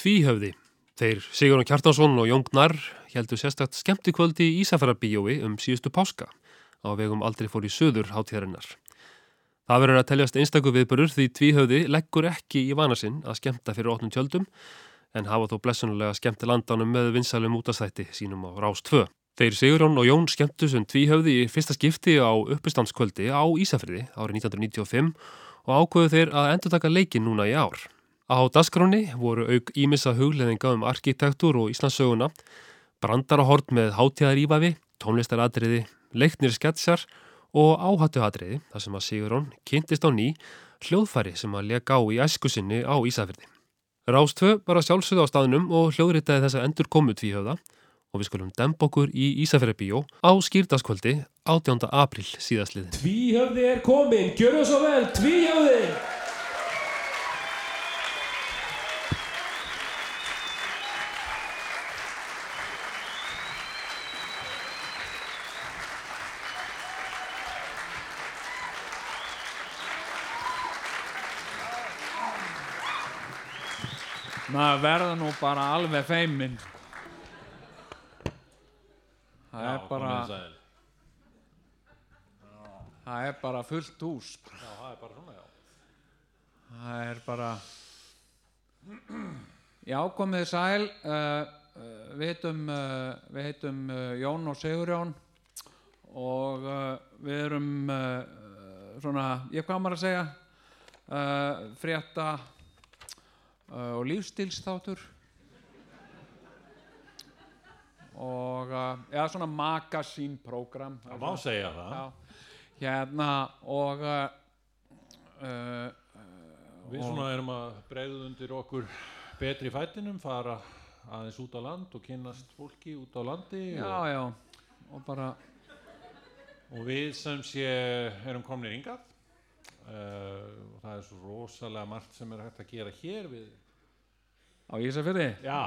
Tvíhöfði. Þeir Sigurðan Kjartansson og Jón Gnarr heldur sérstakt skemmtikvöldi í Ísafærabíjói um síðustu páska á vegum aldrei fór í söður hátíðarinnar. Það verður að teljast einstakur viðbörur því Tvíhöfði leggur ekki í vana sinn að skemmta fyrir óttnum tjöldum en hafa þó blessunulega skemmti landanum með vinsælum útastætti sínum á Rás 2. Þeir Sigurðan og Jón skemmtu sem Tvíhöfði í fyrsta skipti á uppistandskvöldi á Ísafriði árið 1995 og ákvöðu þeir að endur taka leikin núna í ár. Á dasgráni voru auk ímissa hugleðinga um arkitektur og Íslandsöguna, brandarahort með hátíðarífafi, tónlistaradriði, leiknir sketsjar og áhattuhadriði þar sem að Sigurón kynntist á ný hljóðfæri sem að lega á í æskusinni á Ísafjörði. Rástvö var að sjálfsögða á staðnum og hljóðritaði þessa endur komu tvíhjöfða og við skulum demb okkur í Ísafjörðabíó á skýrdaskvöldi 18. april síðastliðin. Tvíhöfði er komin, gjör það svo vel, tvíhöfði! Maður verður nú bara alveg feiminn það er bara það er bara fullt hús Já, það er bara svona, já. það er bara já komið sæl. Uh, uh, við heitum uh, við heitum uh, Jón og Sigurjón og uh, við erum uh, svona, ég hvað maður að segja? Uh, frétta uh, og lífstilsþáttur og uh, eða svona magasínprogram Það má segja það. Já, hérna og uh, uh, Við svona erum að bregðu undir okkur betri fætinum, fara aðeins út á land og kynnast fólki út á landi já, og, já, og bara og við sem sé erum komnir yngað uh, og það er svo rosalega margt sem er hægt að gera hér við á Ísafirði? Já.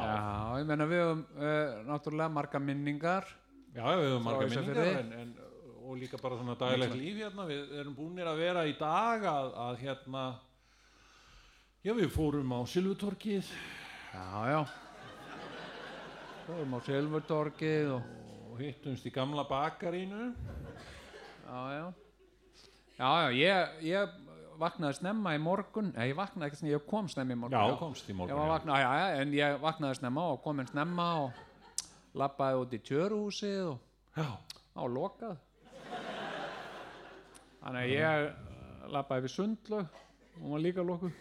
ég meina við höfum uh, náttúrulega marga minningar Já, við höfum marga minningar en, en, og líka bara svona daglegt líf hérna, við erum búinir að vera í dag að, að hérna já við fórum á Silvutorkið já, já. Fórum á Silvurtorkið og og hittumst í gamla bakarínu. Já, já já, já, ég, ég vaknaði snemma í morgun. Nei, ég vaknaði ekki snemma, ég kom snemma í morgun. Já, komst í morgun, já. vakna, já, já, en ég vaknaði snemma og kom inn snemma og lappaði út í tjöruhúsið og Já, á lokað. Þannig að ég lappaði við sundlaug og var líka lokuð.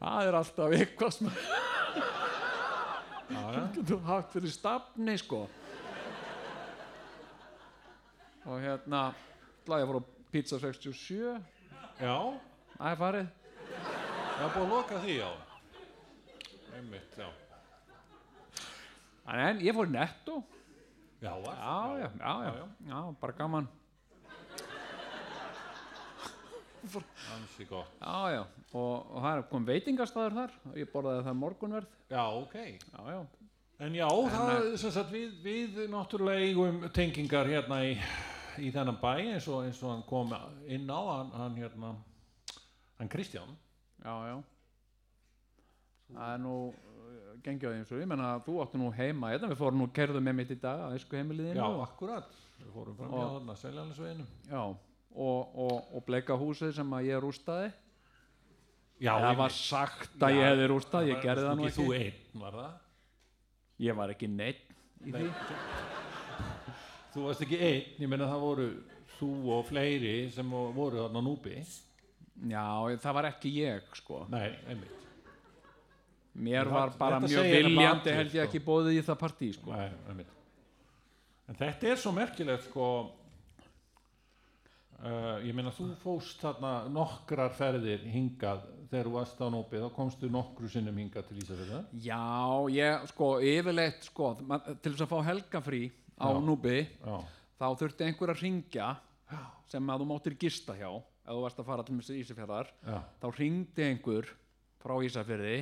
Það er alltaf eitthvað sem já, já. getur haft fyrir stafni sko og hérna ætlaði að fór á pizza 67 já. Það er farið. Það er búið að loka því, já. Einmitt, já. en ég fór netto. Já, var. já, já, já, já, já, bara gaman. Ansi gott. já, já, og, og það er kom veitingastæður þar. Ég borðaði það morgunverð. Já, ok. já, já, En já, það er sem sagt við, við náttúrulega eigum tengingar hérna í, í þennan bæ eins og, eins og hann kom inn á, hann, hann hérna, hann Kristján. já, já það er nú uh, gengið á því eins og ég menna að þú áttu nú heima hérna, við fórum nú kerðum með mitt í dag að esku heimiliðinu Já, akkurat. Við fórum fram hjá þarna, seljanisveginum. já, og, og, og bleika húsið sem að ég rústaði Já, það var sagt að ég hefði rústað ég gerði það nú ekki. Þú einn, var það? ég var ekki neitt í því Þú varst ekki einn, ég meina það voru þú og fleiri sem voru þarna núbi. já, það var ekki ég sko Nei, einmitt. mér Það- var bara mjög viljandi held ég sko. ekki bóðið í það partí sko Nei, einmitt. En þetta er svo merkilegt sko uh, ég meina þú fóst þarna nokkrar ferðir hingað þegar þú varst á nópi þá komstu nokkru sinnum hingað til Ísafjörða já, ég sko yfirleitt sko man, til þess að fá helgafrí á Já. núbi Já, þá þurfti einhver að ringja sem að þú máttir gista hjá ef þú varst að fara til Ísafjörðar já, þá ringdi einhver frá Ísafjörði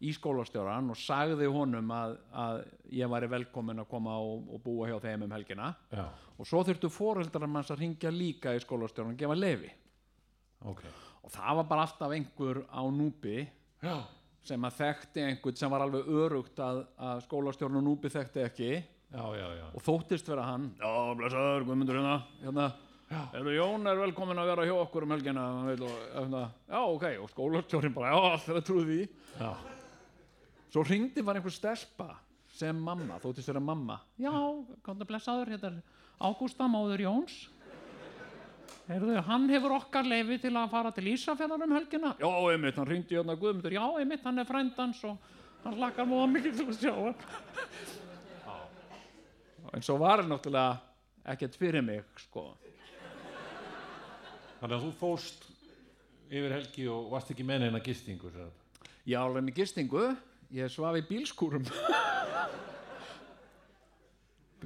í skólastjóran og sagði honum að, að ég væri velkomin að koma og, og búa hjá þeim um helgina. Já, og svo þurftu foreldrar manns að ringja líka í skólastjóran og gefa lefi ok. Og það var bara alltaf einhver á núpi já, sem að þekkti einhvern sem var alveg örugt að, að skólastjórn og núpi þekkti ekki. Og þóttist vera hann. Já, blessaður, Guðmundur hérna, hérna Eru Jón er velkomin að vera hjá okkur um helgina hann vil, og, hérna, já ok og skólastjórn bara, já alltaf það trúði því. Já. svo ringdi var einhver stelpa sem mamma, þóttist vera mamma. Já, komðu blessaður, hérna Ágústa móður Jóns. Heyrðu, hann hefur okkar leifi til að fara til Ísafjarnar um helgina. Já, einmitt, hann ringdi hérna Guðmundur. Já, einmitt, hann er frændans og hann lakkar móða mikið til að sjá hann en svo var hann náttúrulega ekkert fyrir mig, sko Þannig að þú fóst yfir helgi og varst ekki með neina gistingu sagt. Já, alveg með gistingu, ég svaf í bílskúrum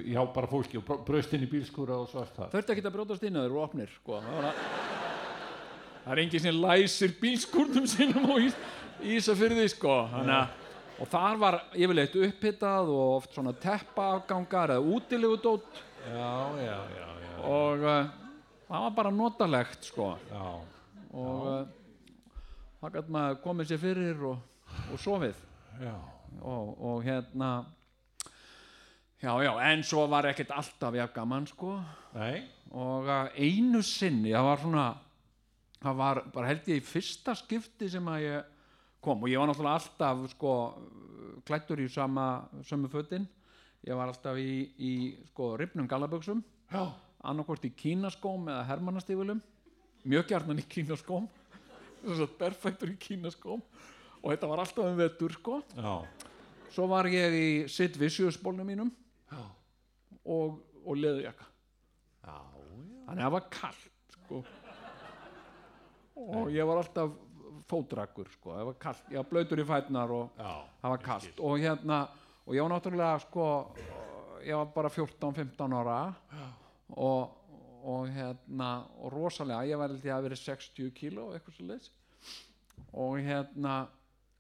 Já, bara fólki og braust inn í bílskúra og svart það þurfti ekki að brjótast inn að þeir eru opnir sko. það, er enginn sem læsir bílskúrnum sínum og ís, ísafyrði sko. Þannig að og þar var yfirleitt upphittað og oft svona teppaafgangar eða útilegudótt Já, já, já, já, og uh, það var bara notalegt sko. já. og uh, það gæti maður komið sér fyrir og, og sofið já. og, og hérna já já en svo var ekkert alltaf jafn gaman sko Nei, og uh, einu sinni það var svona það var bara held ég í fyrsta skipti sem að ég kom og ég var náttúrulega alltaf sko klættur í sama sömu fötin. Ég var alltaf í, í sko ripnum gallaböksum já, annarkvort í kínaskóm eða hermannastífulum mjög gjarnan í kínaskóm. Perfektur í kínaskóm. Og þetta var alltaf um vetur sko. Já, svo var ég í Sid Vicious bólnum mínum. Já, og, og leðjaka þannig að það var kallt sko. og ég var alltaf fótrakkur sko. það var kallt, ég var blöytur í fætnar og já, það var kallt og hérna og ég var náttúrulega sko ég var bara 14-15 ára og, og hérna og rosalega, ég var held ég að verið 60 kíló eitthvað svo leys og hérna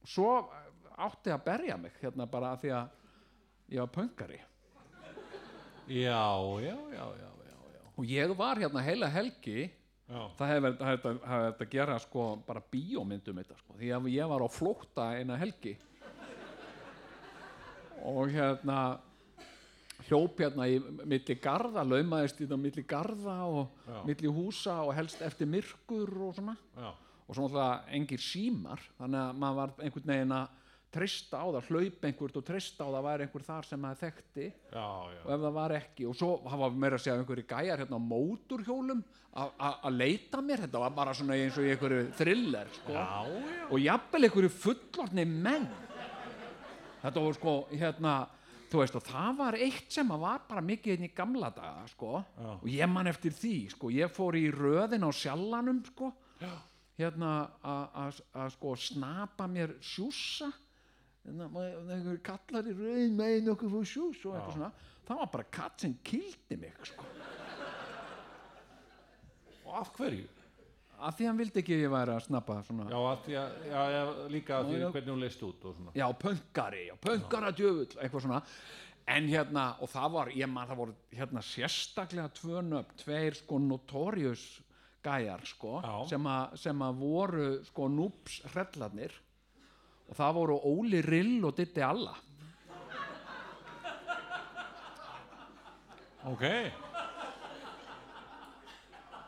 svo átti að berja mig hérna bara því að ég var pöngari já, já, já, já, já, já. og ég var hérna heila helgi já. það hefði verið að gera sko bara bíómyndum þetta sko því að ég var á flótta eina helgi og hérna hljóp hérna í milli garða laumaðist í það milli garða og Já. milli húsa og helst eftir myrkur og svona já. og svo náttúrulega engir símar þannig að maður var einhvern veginn að treysta á það, hlaup einhvert og treysta á það væri einhver þar sem maður þekkti já, já. og ef það var ekki og svo hafa meira að segja einhverju gæjar hérna á móturhjólum að leita mér. Þetta var bara svona eins og einhverju thriller sko. Já, og jafnvel einhverju fullorni menn. Þetta var sko hérna þú veist og það var eitt sem að var bara mikið inn í gamla daga sko. Og ég man eftir því sko. Ég fór í röðin á sjallanum sko. Já. hérna að, sko snapa mér sjúsa hérna, einhverju kallar í röðin megin okkur fór sjús og eitthvað svona það var bara katt sem kildi mig sko. Og af hverju? af því hann vildi ekki að ég væri að snappa svona. Já, að já, já, líka að því hvernig hún leist út já, pöngari, já, pöngara djöfull eitthvað svona. En hérna, og það var, ég man, það voru hérna sérstaklega tvö nöfn, tveir sko notorious gæjar sko, sem, að voru sko núps hrellarnir og það voru Óli Rill og Ditti Alla. Ok,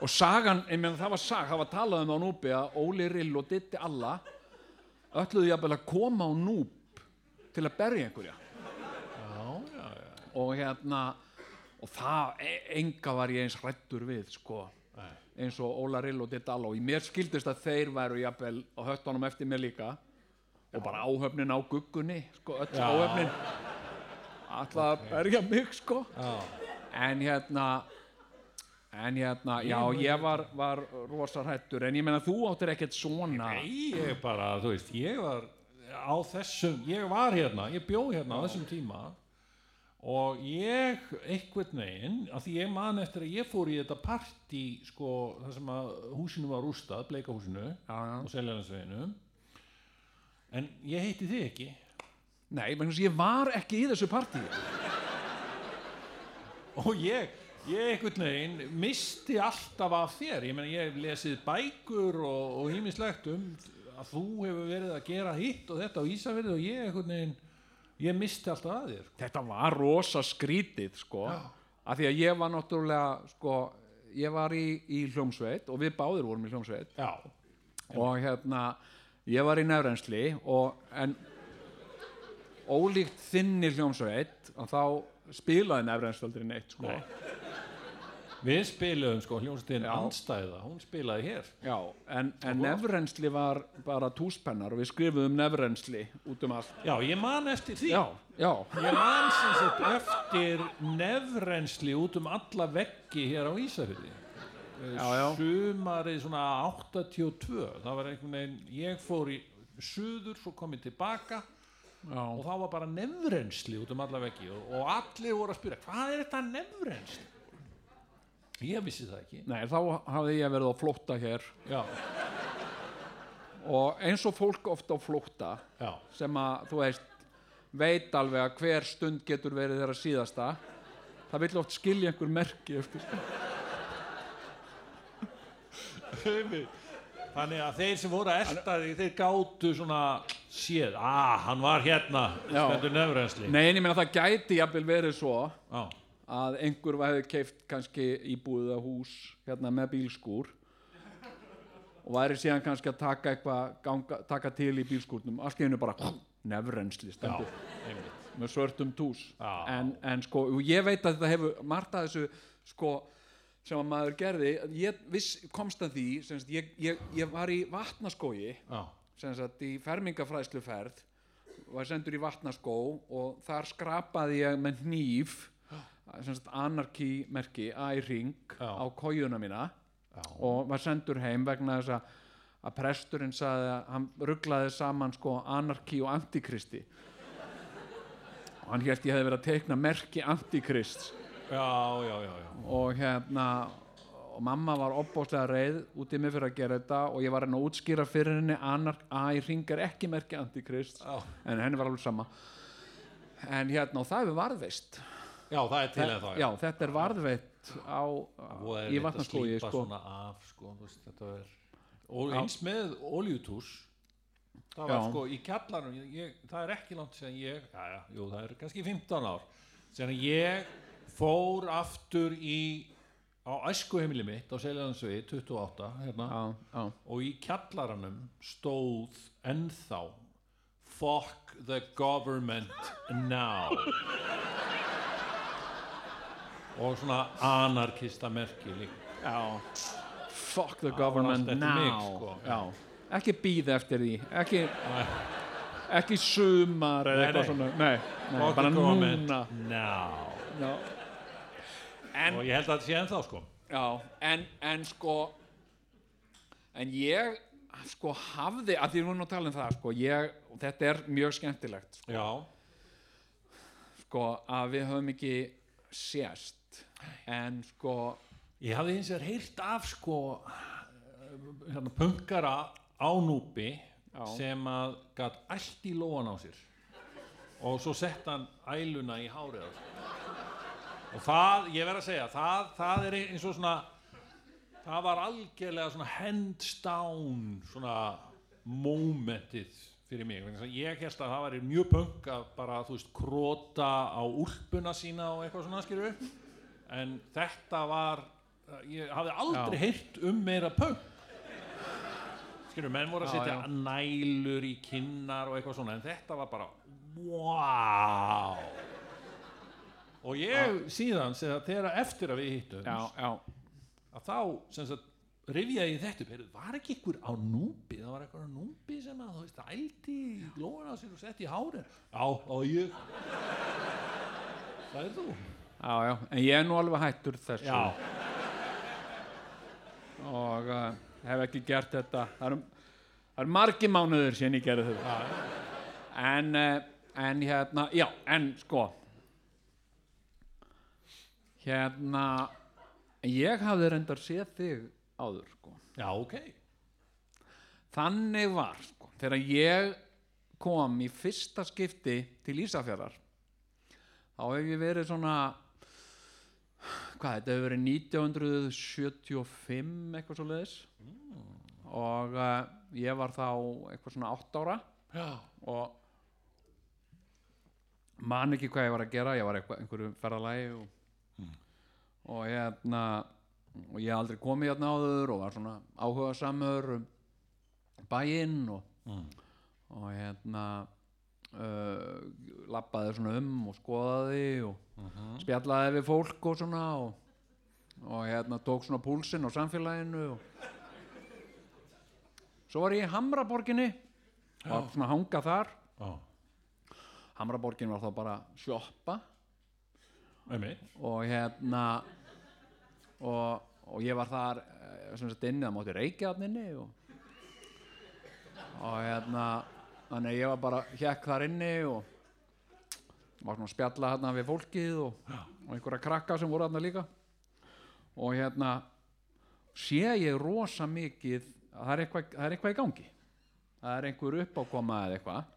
og sagan, ég meina það var sag, það var talað um á núpi að Óli Rill og Ditti Alla. Jafnvel að koma á núp til að berja einhverja. Já, já, já. og hérna og það, e- enga var ég eins hrættur við sko, Nei. eins og Óla Rill og Ditti Alla. Og mér skildist að þeir væru jafnvel á höttunum eftir mér líka og bara áhöfnin á guggunni sko, öll Já. áhöfnin. Alltaf að berja mig sko. Já, en hérna en hérna, já, ég var, var rosa hrættur, en ég meina þú áttir ekkert svona. Nei, ég bara, þú veist, ég var á þessum, ég var hérna, ég bjó hérna á þessum tíma. Og ég einhvern veginn, af því ég man eftir að ég fór í þetta partí, sko, það sem að húsinu var rústað, bleikahúsinu já, já. og seljarnarsveginu en ég heiti þið ekki. Nei, menn ég var ekki í þessu partíi og ég ég einhvern veginn misti alltaf af þér. Ég meina ég hef lesið bækur og, og ímislegt um að þú hefur verið að gera hitt og þetta á Ísafirði og ég einhvern veginn ég misti alltaf að þér þetta var rosa skrítið sko af því að ég var náttúrulega sko, ég var í, í hljómsveit og við báðir vorum í hljómsveit. Já, og hérna ég var í nefrensli og en ólíkt þinni hljómsveit og þá spilaði nefrensli aldrei neitt sko. við spiluðum sko hljómsdyn Já. andstæða, hún spilaði hér. Já, en, en nefrensli var bara túspennar og við skrifuðum nefrensli út um allt. Já, ég man eftir því. Já, já, ég man sem sagt eftir nefrensli út um alla veggi hér á Ísafirði Já, já. sumarið svona 82 það var einhvern veginn, ég fór í suður, svo kom ég tilbaka já. og þá var bara nefrensli út um alla veggi og, og allir voru að spyrja hvað er þetta nefrensli ég vissi það ekki. Nei, þá hafði ég verið á flótta hér. Já, og eins og fólk ofta á flótta já, sem að, þú veist, veit alveg að hver stund getur verið þeirra síðasta það vill oft skilja einhver merki eftir þannig að þeir sem voru að elta þig þeir gátu svona séð, ah, hann var hérna Já. stendur nefrensli Nei, en ég meina það gæti jafnvel verið svo já, að einhver hefði keift kannski íbúið að hús hérna með bílskúr og væri síðan kannski að taka eitthvað ganga, taka til í bílskúrnum. Allt í einu bara nefrensli já, stendur einmitt. Með svörtum tús. Já. en, en sko, og ég veit að þetta hefur margt að þessu sko sem að maður gerði, ég viss, komst að því sagt, ég, ég, ég var í vatnaskói sagt í fermingafræðsluferð var sendur í vatnaskó og þar skrapaði ég með hníf sem sagt anarki merki, æring á kójuna mína já, og var sendur heim vegna þess að að presturinn sagði að hann rugglaði saman sko anarki og antikristi. Og hann hélt ég hefði verið að teikna merki antikrist já, já, já, já. og hérna og mamma var opbóðslega reið út í mig fyrir að gera þetta og ég var reyna að útskýra fyrir henni anark, að ég ringar ekki merki antikrist Já. en henni var alveg sama en hérna og það hefur varðveist já, það er til eða þá já, þetta er varðveitt á, og er í þetta vatnaskói slípa sko. svona af sko, þú veist, þetta er og Já. eins með oljutús það var Já. sko í kjallarnum ég, ég, það er ekki langt sem ég já, já, jú, það er kannski 15 ár sem ég fór aftur í á æskuheimili mitt á Seljalandsvegi 28 hérna, já, já, og í kjallaranum stóð ennþá fuck the government now. Og svona anarkista merki líka fuck the government now. mig, sko. já. ekki býð eftir því. Ekki, ekki sumar eða eitthvað svona. Nei, nei fuck bara the government núna. now. Já. En, og ég held að þetta sé ennþá sko. Já, en, en sko en ég sko hafði, að því við erum nú að tala um það sko, ég, og þetta er mjög skemmtilegt sko, já, sko að við höfum ekki sést en sko ég hafði eins og heyrt af sko hérna, punkara á núpi Já. sem að gat allt í lóan á sér. Og svo sett hann æluna í hárið og það, ég verð að segja það, það er eins og svona það var algjörlega svona hands down svona momentið fyrir mig. Ég held að það væri mjög punk að bara, þú veist, króta á úlpuna sína og eitthvað svona skilur en þetta var ég hafði aldrei Já. heyrt um meira punk. Skilur, menn voru að setja nælur í kinnar og eitthvað svona en þetta var bara wow og ég síðan segja, þegar eftir að við hittum já, já, að þá sem sagt rifjaði ég þetta upp, var ekki ykkur á núbi það var eitthvað á núbi sem að þú veist ældi glóðan á sér og setti í hárið. Já, og ég. Það er þú? Já, já. En ég er nú alveg hættur þessu. Já, og uh, hef ekki gert þetta. Það eru það eru margi mánuður síðan ég gerði þetta. En, uh, en hérna já, en sko hérna ég hafði reyndar séð þig áður sko. Já, ok. Þannig var sko, þegar ég kom í fyrsta skipti til Ísafjarðar þá hef ég verið svona hvað, þetta hefur verið 1975 eitthvað svo leiðis og uh, ég var þá eitthvað svona 8 ára. Já, og man ekki hvað ég var að gera ég var eitthvað, einhverju ferðalagi og, og hérna og ég aldrei komið hérna áður og var svona áhuga samur um bæinn og, og hérna uh, lappaði svona um og skoðaði og spjallaði við fólk og svona og, og hérna tók svona púlsinn á samfélaginu og svo var ég í Hamraborginni og var svona að hanga þar. Já, Hamraborgin var þá bara sjoppa og hérna og, og ég var þar eh, sem sagt inni, það mátti reykja þarna inni og, og hérna þannig ég var bara hjekk þar inni og var svona að spjalla hérna við fólkið og, og einhverja krakka sem voru þarna líka. Og hérna sé ég rosa mikið að það er eitthvað, það er eitthvað í gangi? Það er einhver uppákoma eða eitthvað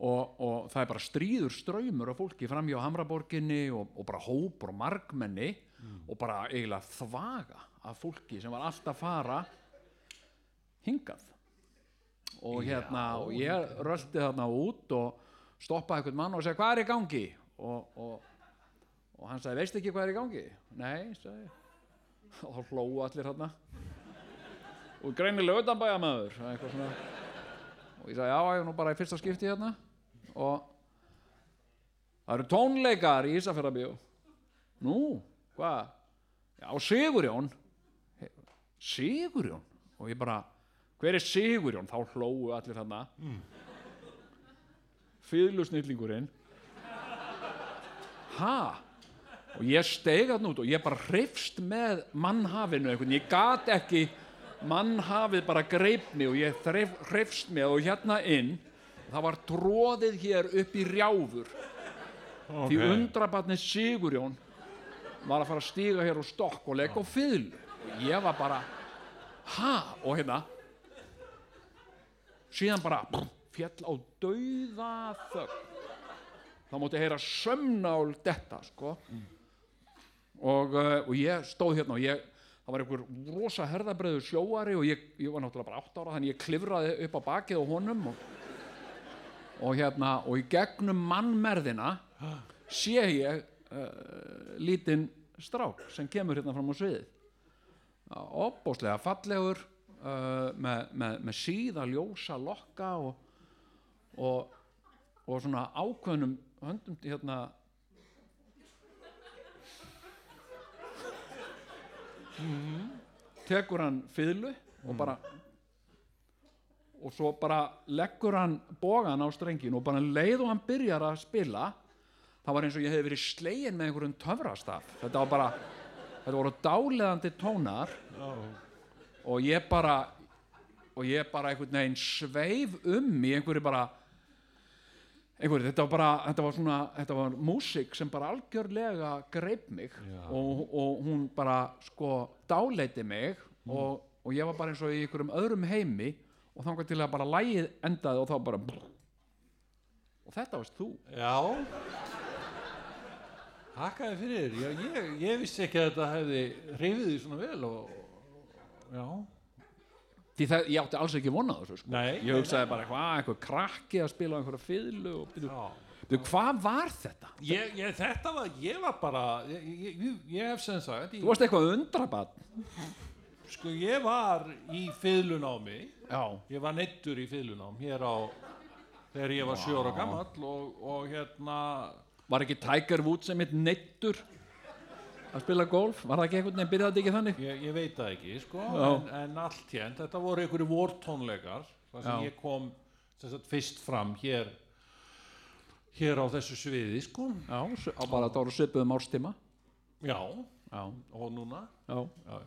og, og það er bara stríður ströymur af fólki fram hjá Hamraborginni og, og bara hópur og margmenni og bara eiginlega þvaga af fólki sem var alltaf fara hingað. Og hérna og ég röldi þarna út og stoppaði einhvern mann og segi hvað er í gangi? Og, og, og hann sagði veist ekki hvað er í gangi? Nei, sagði og þá hlóu allir þarna. Og greinilega utanbæjamaður eitthvað svona. Og ég sagði já, ég er nú bara í fyrsta skipti hérna og það eru tónleikar í Ísafjörðabíu nú, hvað? Já, Sigurjón. Sigurjón? Og ég bara, hver er Sigurjón? Þá hlóu allir þarna. Mm. fýðlusnillingurinn ha? Og ég steig þarna út og ég bara hrifst með mannhafinu einhvern, ég gat ekki mannhafið bara greip mig og ég hrifst með og hérna inn það var tróðið hér upp í rjáfur. Því undrabarnið Sigurjón var að fara að stíga hér og stokk og leggja á fyðlu og ég var bara ha, og hérna síðan bara fjall á dauða þögn. Þá mátti heyra sömnál detta sko. Og, uh, og ég stóð hérna og ég það var einhver rosa herðabreiður sjóari og ég, ég var náttúrulega bara átt ára þannig ég klifraði upp á bakið á honum og, og hérna og í gegnum mannmerðina sé ég uh, lítinn strák sem kemur hérna fram á sviðið. Opbóslega fallegur uh, með, með, með síða ljósa lokka og, og, og svona ákveðnum höndum hérna. Tekur hann fiðlu og bara og svo bara leggur hann bógan á strengin og bara um leið og hann byrjar að spila það var eins og ég hefði verið slegin með einhverjum töfrastaf. Þetta var bara þetta voru dáleðandi tónar og ég bara og ég bara einhvern veginn sveif um í einhverju bara einhverju, þetta var bara þetta var svona, þetta var músík sem bara algjörlega greip mig og, og hún bara sko dáleiti mig og, og ég var bara eins og í einhverjum öðrum heimi og þangar til að bara lægið endaði og þá bara og þetta varst þú. Já. Hakkaði fyrir. Já, ég, ég vissi ekki að þetta hefði hreyfið því svona vel og, Já. Því það, ég átti alls ekki vonað þessu sko. Nei, ég hugsaði bara hvað, einhver krakki að spila á einhverja fiðlu og byrju, Já. hvað var þetta? ég, ég, Þetta var, ég var bara Ég, ég, hef sem sagt þú varst eitthvað undrabann Sko ég var í fiðlunámi já, Ég var neittur í fiðlunám Hér á Þegar ég var sjóra gamall og, og hérna var ekki Tiger Woods sem eitt neittur að spila golf, var það ekki einhvern veginn byrjaði þetta ekki þannig? Ég, ég veit það ekki, sko, en, en allt hérnt, þetta voru einhverju vortónleikar, þar sem Já. ég kom sagt, fyrst fram hér, hér á þessu sviði, sko. já, bara þetta voru svipuðum árstíma. Já, já, og núna, já, já.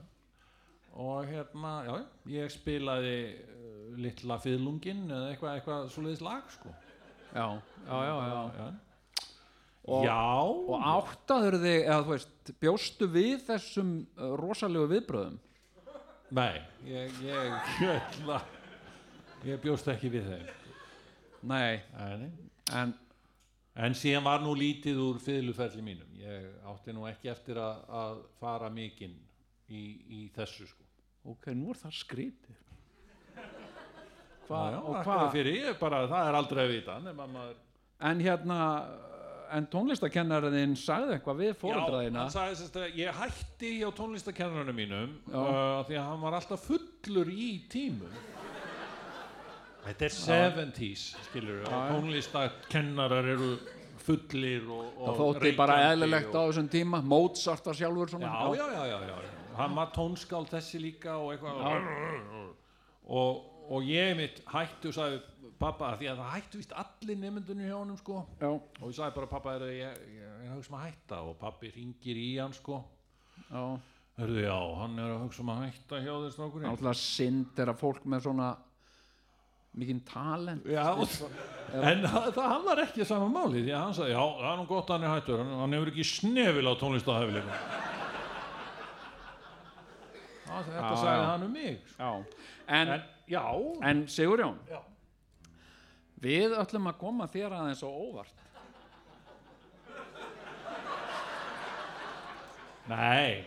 Og hérna, já, ég spilaði uh, litla fiðlungin eða eitthvað, eitthvað svoleiðis lag, sko. já, já, já, já. Já, Og- og áttaður þig, eða þú veist bjóstu við þessum uh, rosalegu viðbröðum nei, ég, ég, ég, ég bjóst ekki við þeim. nei, Nei, en en síðan var nú lítið úr fiðluferli mínum. Ég átti nú ekki eftir að, að fara mikinn í, í þessu sko ok, nú er það skrítið. Já, hvað, já, og hvað? fyrir, ég bara, það er aldrei að vita nema maður en hérna en tónlistakennarinn sagði eitthvað við Já, að ég hætti hjá tónlistakennarinn mínum Já. uh, því að hann var alltaf fullur í tímum. Þetta er 70s skilur við, Já, já. tónlistakennarar eru fullir og, og það þótti bara eðlilegt á og, þessum tíma Mozart var sjálfur svona. Já, já, já, já, já, hann var tónskáld þessi líka og eitthvað. Og, og ég mitt hættu og sagði pappa, því að það hættu vist allir nefndunni hjá honum sko. Og ég sagði bara pappa, er, ég, ég, er að hugsa um að hætta. Og pappi ringir í hann sko. Já. Hörðu, já, hann er að hugsa um að hætta hjá þér strákurinn. Náttúrulega synd er að fólk með svona mikinn talent. Já, en það, það hann var ekki saman máli því að hann sagði, já, það er nú gott að hann er hættur hann, hann hefur ekki snefil á tónlistahæfileika Þetta Já, sagði já. hann um mig sko. En, En, en Sigurjón? Við ætlum að koma þér aðeins á óvart. Nei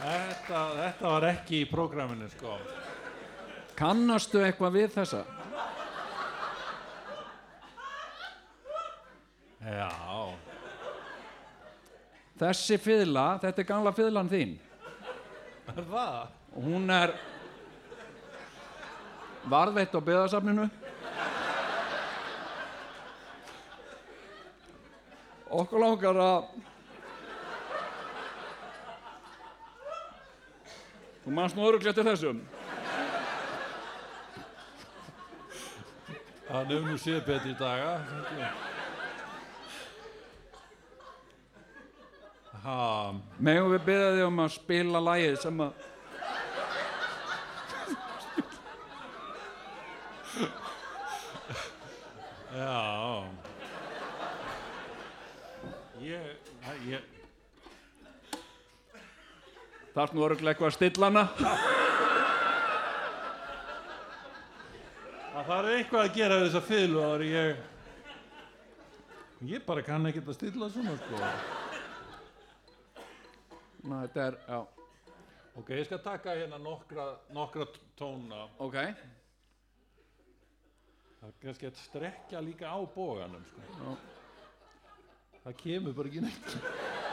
Þetta, þetta var ekki í prógraminu sko. Kannastu eitthvað við þessa? Já, þessi fiðla, þetta er gamla fiðlan þín. Er það? hún er varðveitt á byggðasafninu. Okkur langar að þú manst nú örugglega til þessum. Hann hefur nú séð betri daga Ha, megum við byrja þig um að spila lagið sem að já Ég, ég þarf nú örugglega eitthvað að stilla hana. Það þarf eitthvað að gera við þessa fylgu ári ég Ég bara kann ekki að stilla svona sko. Ná, þetta er, já, Ok, ég skal taka hérna nokkra, nokkra tóna. Ok. Það er kannski að strekja líka á bóganum sko. Já. Það kemur bara ekki neitt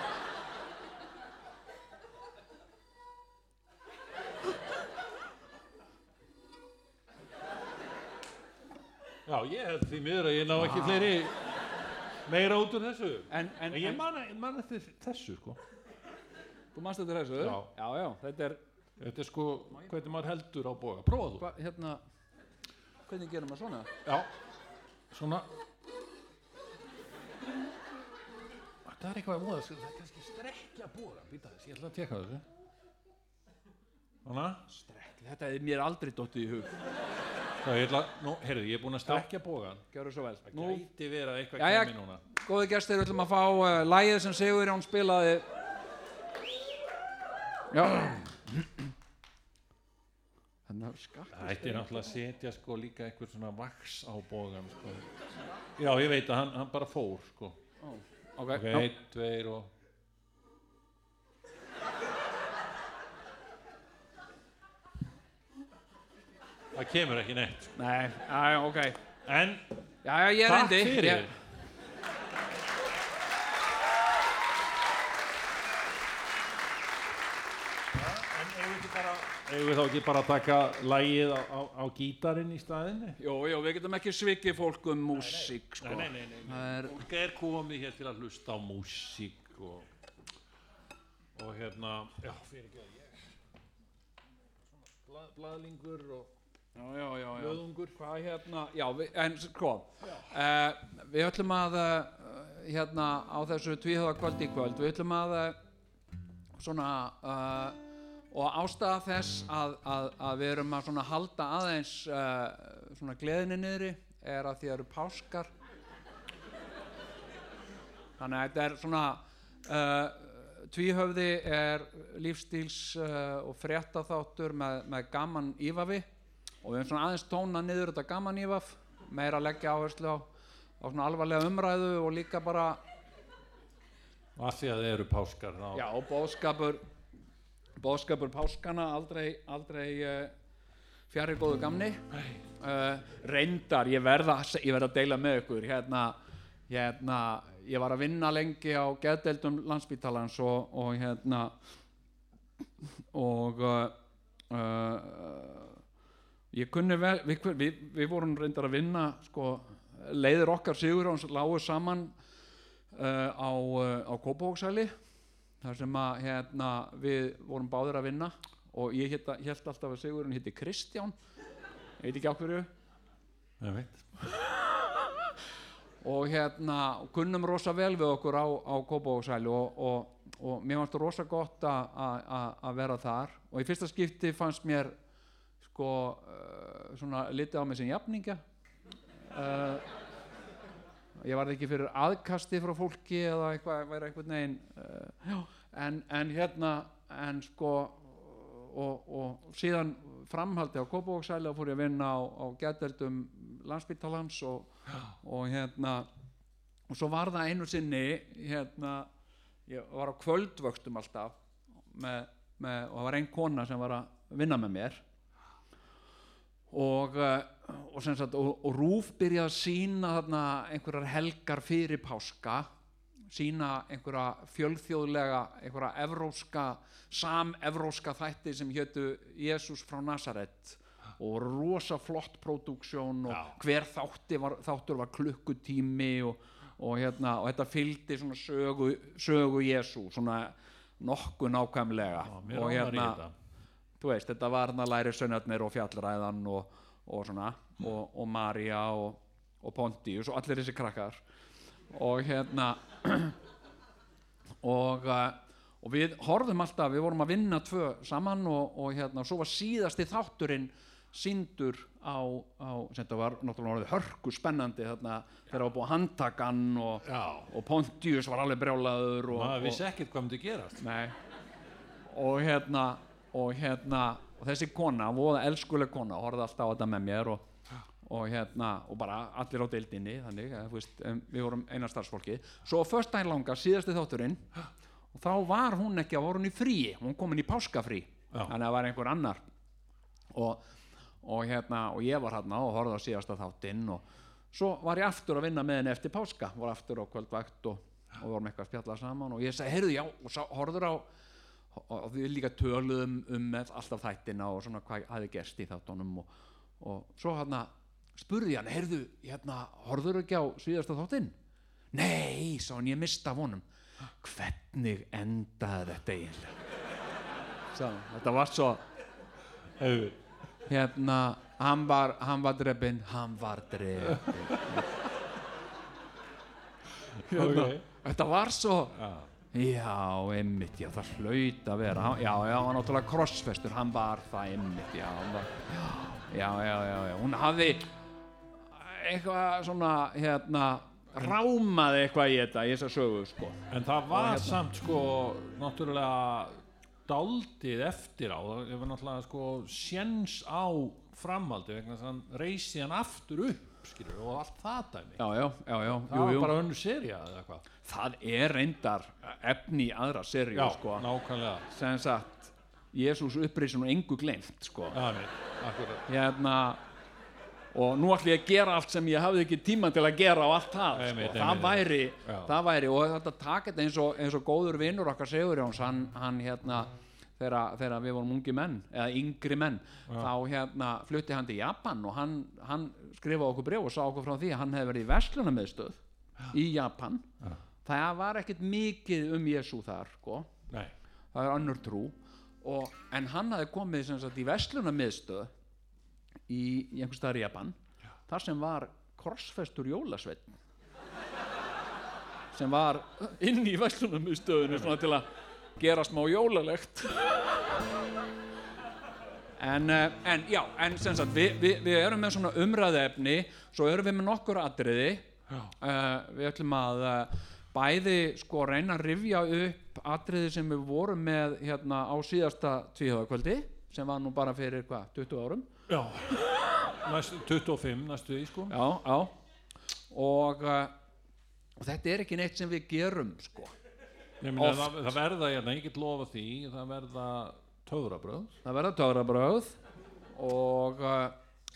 Já, ég held því miður að ég ná ekki fleiri meira út úr þessu. En, en, En ég man, ég man eftir þessu sko. Þú manst þetta þessu? Já. já, já, þetta er Þetta er sko hvernig maður heldur á boga. Prófa þú. Hva, hérna hvernig gerum maður svona? Já, svona. Það er eitthvað að móða Það er kannski strekja boga Býta þess, ég ætla að teka þessu Strekk, þetta er mér aldrei dottið í hug. Það ég ætla, nú, heyrðu, ég er búinn að strekja bogan Gjörðu svo vel. Það gæti verið að eitthvað Jæja. kemur núna. Góði gestir, við ætlum að fá uh, lagið sem Sigurjón spilaði. Já. Þannig að Það ætti náttúrulega að setja sko líka eitthvað svona vaks á bogan sko. Já, ég veit að hann, hann bara fór sko. Ok, Ok, já. einn, tveir og Það kemur ekki neitt sko. Nei, já, ok En Já, já, ég takk reyndi fyrir Ég- En eigum við bara Eigum við þá ekki bara að taka lægið á, á, á gítarinn í staðinni? Jú, jú, við getum ekki svikið fólk um músík sko. Nei, nei, nei, nei. Það er, Fólk er komið hér til að hlusta á músík og, og hérna, já, fyrir ekki að ég Blað, blaðlingur og. Löðungur Hvað hérna, já, við, en sko uh, Við ætlum að uh, hérna á þessu tvíhjóða kvöld í kvöld við ætlum að uh, svona og ástæða þess að, að, að við erum að svona halda aðeins svona gleðinni niðri er að því að eru páskar. Þannig að þetta er svona uh, tvíhöfði er lífstíls uh, og fréttaþáttur með, með gaman ífafi og við erum svona aðeins tóna niður þetta gaman ífaf meira að leggja áherslu á, á svona alvarlega umræðu og líka bara og að því að þið eru páskar þá já, bóðskapur bóðskapur páskana aldrei, aldrei uh, fjari góðu gamni. Uh, reyndar, ég verða ég verða að deila með ykkur. Hérna, hérna, ég var að vinna lengi á geðdeildum landsbítalans og, og hérna og uh, uh, vel við, við, við vorum reyndar að vinna sko, leiðir okkar sigur og lágu saman uh, á, uh, á Kópavóksæli þar sem að hérna, við vorum báðir að vinna og ég held alltaf að Sigurinn hitti Kristján. Ég veit ekki á hverju. Ég veit. og hérna kunnum rosa vel við okkur á, á Kópavóksæli og, og, og mér fannst það rosa gott að vera þar. Og í fyrsta skipti fannst mér sko uh, svona litið á mig sem jafningja. Uh, ég var ekki fyrir aðkasti frá fólki eða eitthvað, væri eitthvað negin uh, en, en hérna en sko og, og síðan framhaldi á Kópavóksæli og fór ég að vinna á, á gæteldum landsbítalans og, og hérna og svo var það einu sinni hérna ég var á kvöldvöxtum alltaf með, með, og það var ein kona sem var að vinna með mér og, uh, og, sagt, og, og Rúf byrjaði að sína þarna einhverjar helgar fyrir páska sína einhverja fjölþjóðlega einhverja evróska samevróska þætti sem hétu Jésús frá Nazaret og rosa flott pródúksjón og Já. hver var, þáttur var klukkutími og, og, hérna, og þetta fylgdi svona sögu, sögu Jésú svona nokkuð nákvæmlega Já, og þetta. Þú veist, þetta var hann að læri sönnarnir og fjallræðan og, og svona og, og María og, og Pontius og allir þessi krakkar. Og hérna og, uh, og við horfðum alltaf, við vorum að vinna tvö saman og, og hérna, svo var síðasti þátturinn síndur á, á þetta var náttúrulega hörku spennandi þarna þegar það var búið að handtaka hann og, og Pontius var alveg brjálaður og, maður og, vissi ekkert hvað myndi gerast. Nei. Og hérna og hérna og þessi kona, voða elskuleg kona horfði alltaf á þetta með mér og, og hérna, og bara allir á deildinni þannig, veist, við vorum eina starfsfólki svo föstudaginn langa, síðasti þátturinn og þá var hún ekki að voru hún í fríi, hún komin í páskafrí Já. þannig að það var einhver annar. Og, og hérna og ég var hérna og horfði á síðasta þáttinn og svo var ég aftur að vinna með henni eftir páska, var aftur á kvöldvægt og, og vorum eitthvað að spjalla saman og ég segi, heyrðu já, og sá, horfður á og við líka töluðum um alltaf þættina og svona hvað hafi gerst í þáttunum og, og svo hérna spurði hann, heyrðu, hérna horfður ekki á síðasta þáttinn? Nei, sá hann, ég mista af honum hvernig endaði þetta eiginlega? Sá, þetta var svo Hefur. hérna, hann var, hann var drefin, hann var drefin hérna, Ok. þetta var svo Já. Já, einmitt, já, það hlaut að vera. Já, já, hann var náttúrulega krossfestur. Hann var það einmitt, já var, Já, já, já, já. Hún hafði eitthvað svona, hérna rámaði eitthvað í þetta, í þessa sögu, sko. En það var hérna. samt sko náttúrulega daldið eftir á. Það hefur náttúrulega sko sjens á framhaldi vegna þess að hann reysi hann aftur upp skilur, og allt það dæmi. Já, já, já, já, það var bara eða hvað Það er reyndar efni í aðra serju, sko. sem sagt, Jésús upprisun og engu gleymt, sko. Hérna og nú ætlum ég að gera allt sem ég hafði ekki tíma til að gera á allt það Einmitt, sko. það, einmitt, væri, það væri og þetta þetta eins og, eins og góður vinnur okkar Sigurjóns hann, hann hérna þegar, við vorum ungi menn eða yngri menn þá hérna flutti hann til Japan og hann, hann skrifaði okkur bref og sá okkur frá því að hann hefði verið í verslunarmiðstöð í Japan. Það var ekkert mikið um Jésu þar sko. Það er önnur trú. Og, en hann hafði komið sagt, í verslunarmiðstöð í, í einhvers staðar í Japan þar sem var korsfestur jólasveinn. Sem var inn í verslunarmiðstöðinu svona til að gera smá jólalegt En, uh, en já, en sem sagt, við, við, við erum með svona umræðefni, svo erum við með nokkur atriði. Uh, við ætlum að uh, bæði sko reyna að rifja upp atriði sem við vorum með hérna á síðasta tvíhjóðakvöldi, sem var nú bara fyrir hvað, 20 árum. Já, næstu, 25 næstu því sko Já, já. Og, uh, og þetta er ekki neitt sem við gerum, sko. Ég meina, það, það verða, hérna, ég get lofa því það verða töfrabröð Það verða töfrabröð og, uh,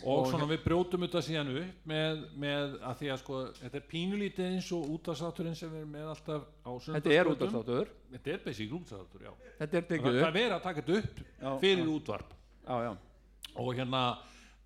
og, svona við brjótum þetta síðan upp með, með að því að sko þetta er pínulítið eins og útastátturinn sem við erum með alltaf á þetta er útastáttur. Þetta er basic útastáttur, já. Þetta er Það, það er verið að taka þetta upp Já, fyrir já. útvarp. Já, já. og hérna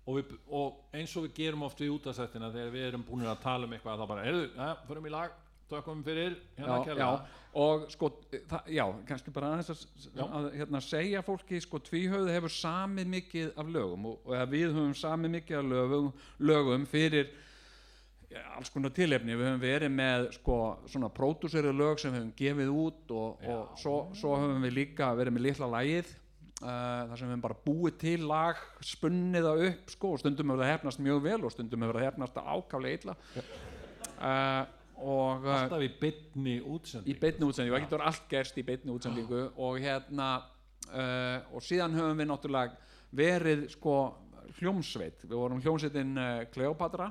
og, við, og eins og við gerum oft við útastættina þegar við erum búin að tala um eitthvað þá bara, heyrðu, ja, förum í lag tökum fyrir, hérna já, og sko, það, já, kannski bara að, Já. að hérna, segja fólki, sko, tvíhauð hefur samið mikið af lögum og, og að við höfum samið mikið af lögum, lögum fyrir ja, alls konar tilefni, við höfum verið með sko, svona pródúseri lög sem við höfum gefið út og, og svo, svo höfum við líka verið með litla lagið Uh, þar sem við höfum bara búið til lag spunnið það upp sko, og stundum hefur það hefnast mjög vel og stundum hefur það hefnast ákaflega illa. Uh, og uh, alltaf í bytni útsending í beinni útsendingu, það getur allt gerst í beinni útsendingu. Og hérna uh, og síðan höfum við náttúrulega verið sko hljómsveit. Við vorum hljómsveitin uh, Kleopatra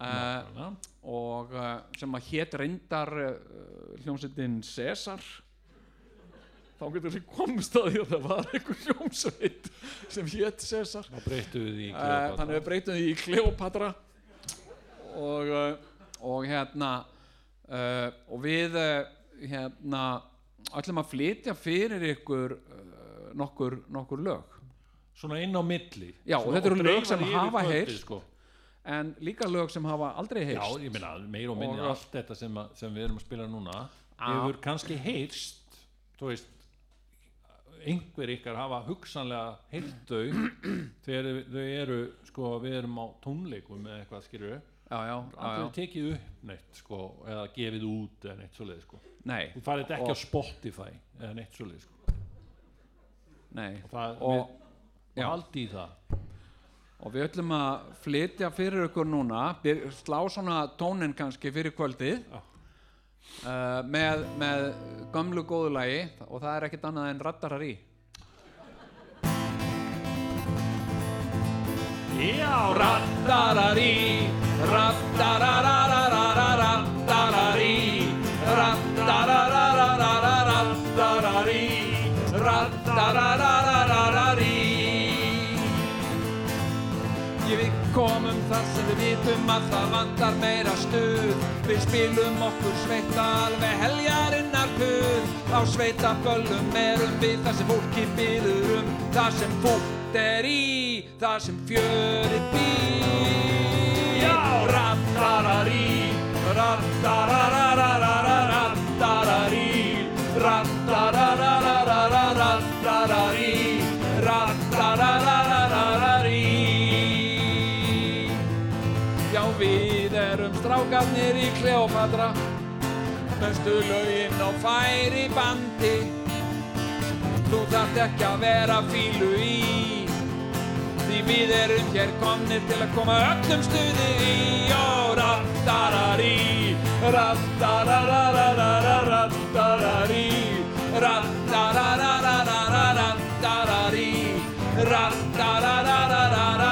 uh, og uh, sem að hét reyndar uh, hljómsveitin Cesar þá getur við komist að því að það var einhver hljómsveit sem hét Cesar þá breyttu við þannig breytum því í Kleopatra og, og hérna uh, og við uh, hérna ætlum að flytja fyrir ykkur uh, nokkur, nokkur lög svona inn á milli Já, og Svona- þetta eru lög dreifa sem hafa heyrst. sko. en líka lög sem hafa aldrei já, heyrst ég meina, meir og minni Og- allt þetta sem, að, sem við erum að spila núna Já. hefur kannski heyrst þú veist einhver ykkar hafa hugsanlega heyrt þau þegar þau eru sko, við erum á tónleikum eða eitthvað já, já, já, aldrei tekið upp neitt sko, eða gefið út eða neitt svoleið sko. Nei, þú farið ekki Og- á Spotify eða neitt svoleið sko. nei. Og það, og, við, haldi í það. Og við ætlum að flytja fyrir ykkur núna slá svona tónin kannski fyrir kvöldið Já. uh, með, með gömlu góðu lagi og það er ekkert annað en rattarar í. Já, Rattararí Rattararararararattararí Komum þar sem við vitum að það vantar meira stuð Við spilum okkur sveita alveg heljarinnar puð Á sveita böllum erum við það sem fólki byður um Það sem fólk er í, það sem fjörið býr Já, við erum strákarnir í Kleopatra Mestu lögin á færi bandi Þú þarft ekki að vera fílu í Því við erum hér komnir til að koma öllum stuði í Ó, rattararí Rattararararararattararí Rattarararararattararí Rattararararararí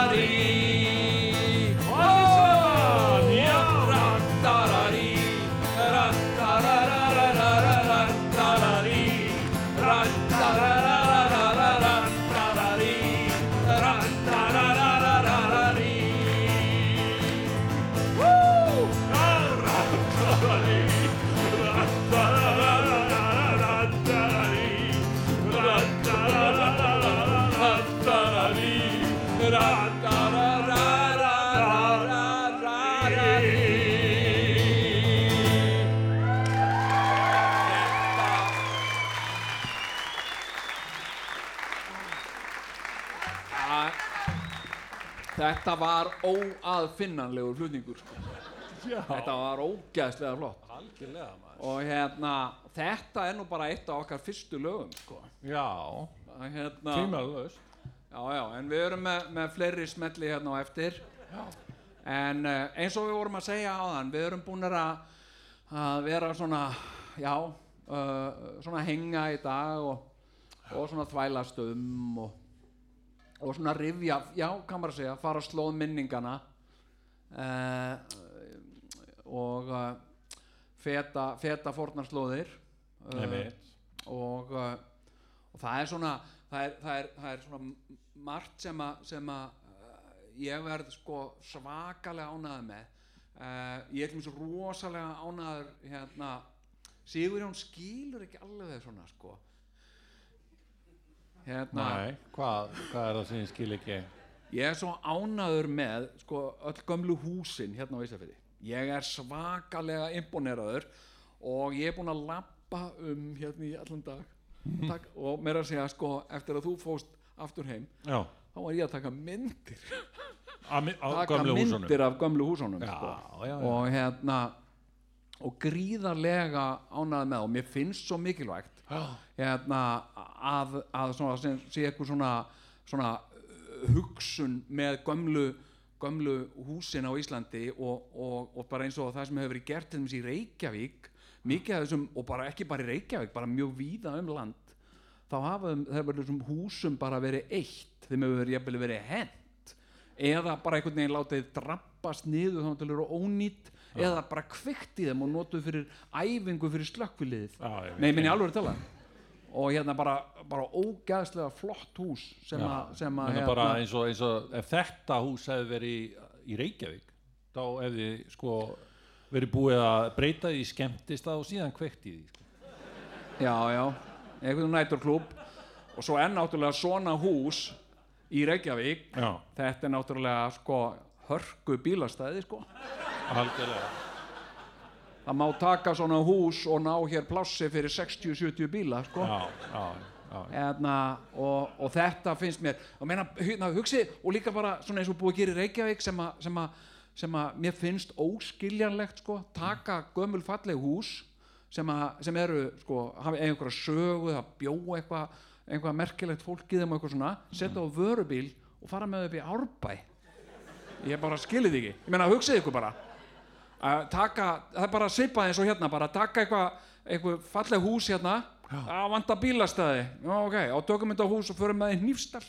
Þetta var óaðfinnanlegur flutningur sko. Þetta var ógæðslega flott algjörlega maður og hérna, þetta er nú bara eitt af okkar fyrstu lögum sko. Já, hérna, Já, já, en við erum með, með fleiri smelli hérna á eftir. En uh, eins og við vorum að segja á þann, við erum búin að, að vera svona, já, uh, svona henga í dag og, og svona þvælast um og, og svona rifja, já, kann bara segja, fara slóð minningana uh, og uh, feta, feta fornarslóðir. Einmitt. og, uh, og það er svona það er, það er, það er svona margt sem að, sem að uh, ég verð sko svakalega ánæður með uh, ég er dæmis rosalega ánæður hérna Sigurjón skilur ekki alveg svona sko hérna Nei, hvað, hvað er það sem ég skil ekki? ég er svo ánæður með sko öll gömlu húsin hérna á Ísafirði ég er svakalega imponeraður og ég er búinn að lappa um hérna í allan dag Takk, og meira að segja sko eftir að þú fóst aftur heim Já, þá var ég að taka myndir á, mi- taka gömlu húsunum. myndir af gömlu húsunum Já, sko. já, og hérna og gríðarlega ánægð með og mér finnst svo mikilvægt. Hérna að, að sé eitthvað svona, svona uh, hugsun með gömlu gömlu húsin á Íslandi og, og, og bara eins og það sem hefur verið gert til dæmis í Reykjavík mikið af þessum, og bara ekki bara í Reykjavík bara mjög víða um land þá hafa þessum húsum bara verið eitt, þeim hefur verið verið hent eða bara einhvern veginn látið drabbast niður þá til að vera ónýtt eða bara kveikt í þeim og notuð fyrir æfingu fyrir slökkviliðið Já, ég nei, minni alveg tala. Og hérna bara, bara ógæðslega flott hús sem að að Hérna bara eins og, eins og ef þetta hús hefði verið í, í Reykjavík þá hefði sko verið búið að breyta því skemmtist og síðan kveikt í því sko. já, já, einhvern næturklúb og svo er náttúrulega svona hús í Reykjavík. Já, þetta er náttúrulega sko hörku bílastæði sko algjörlega. Það má taka svona hús og ná hér plássi fyrir 60-70 bíla sko. Já, já, já. Hérna, og, og þetta finnst mér og meina, hérna, hugsi, og líka bara svona eins og búið að gera í Reykjavík sem að, sem að, sem að mér finnst óskiljanlegt sko, taka gömul falleg hús sem, að, sem eru sko, hafa einhverja sögu, það bjó eitthvað eitthvað merkilegt fólk í þeim og eitthvað svona setja á vörubíl og fara með upp í árbæ. Ég bara skilið ekki. Ég meina hugsið ykkur bara að taka, það er bara svipað eins og hérna bara taka eitthvað eitthvað falleg hús hérna. Að vanta bílastæði. Já ok, á tökum þetta hús og förum með í Hnífsdal.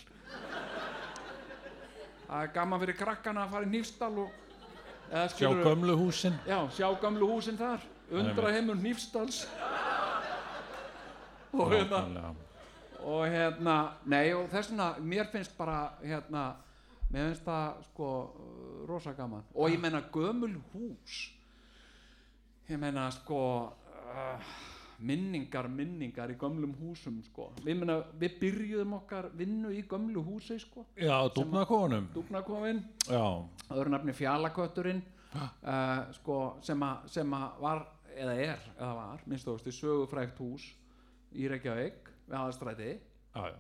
Það er gaman fyrir krakkana að fara í Hnífsdal og eða Sjá gömlu húsin. Já, sjá gamlu húsin þar. Undra heimur Hnífsdals. Og hérna og hérna, nei og þess vegna mér finnst bara hérna mér finnst það sko rosa gaman. Og ég meina gömul hús ég meina sko uh, minningar, minningar í gömlum húsum sko. Við, meina, við byrjuðum okkar vinnu í gömlu húsi sko. Já, dúfnakofunum dúfnakofinn, Já, öðru nafni fjallakötturinn uh, sko sem að var, eða er, eða var minnst þú veist, sögufrækt hús í Reykjavík við aðastræti uh,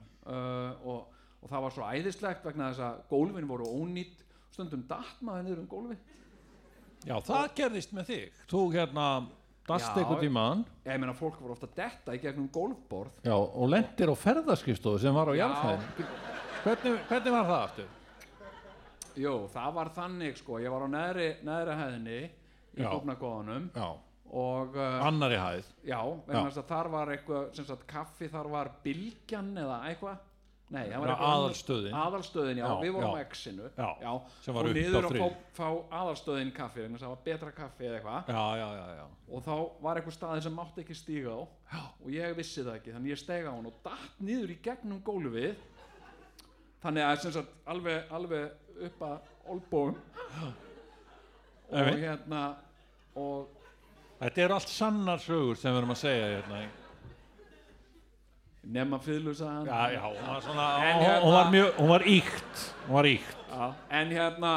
og, og það var svo æðislegt vegna þess að gólfin voru ónýtt stundum datt maður niður um gólfi Já, það gerðist með þig. Þú hérna dast Já. einhvern tímann. Ég meina fólk voru ofta detta í gegnum gólfborð. Já, og lendir á ferðarskristofu sem var á Já. jarðfæðin hvernig, hvernig var það aftur? jú, það var þannig sko. Ég var á neðri, neðri hæðinni í Já. Dúfnakóðanum Já, og uh, annari hæð. Já, að þar var eitthvað sem sagt kaffi, þar var bylgjan eða eitthvað Nei, það var aðalstöðin. Aðalstöðin, já, Já, við vorum já. á X-inu og niður að fá, fá aðalstöðin kaffi þess að það var betra kaffi eða eitthvað. Og þá var eitthvað staði sem mátti ekki stíga á. Og ég vissi það ekki, þannig ég steg á hann og datt niður í gegnum gólfið. Þannig að sem sagt alveg, alveg upp að olbóum og hérna og Þetta er allt sannar sögur sem við erum að segja hérna Já, já, var svona En hún, hérna- hún var mjög, hún var íkt Hún var íkt en hérna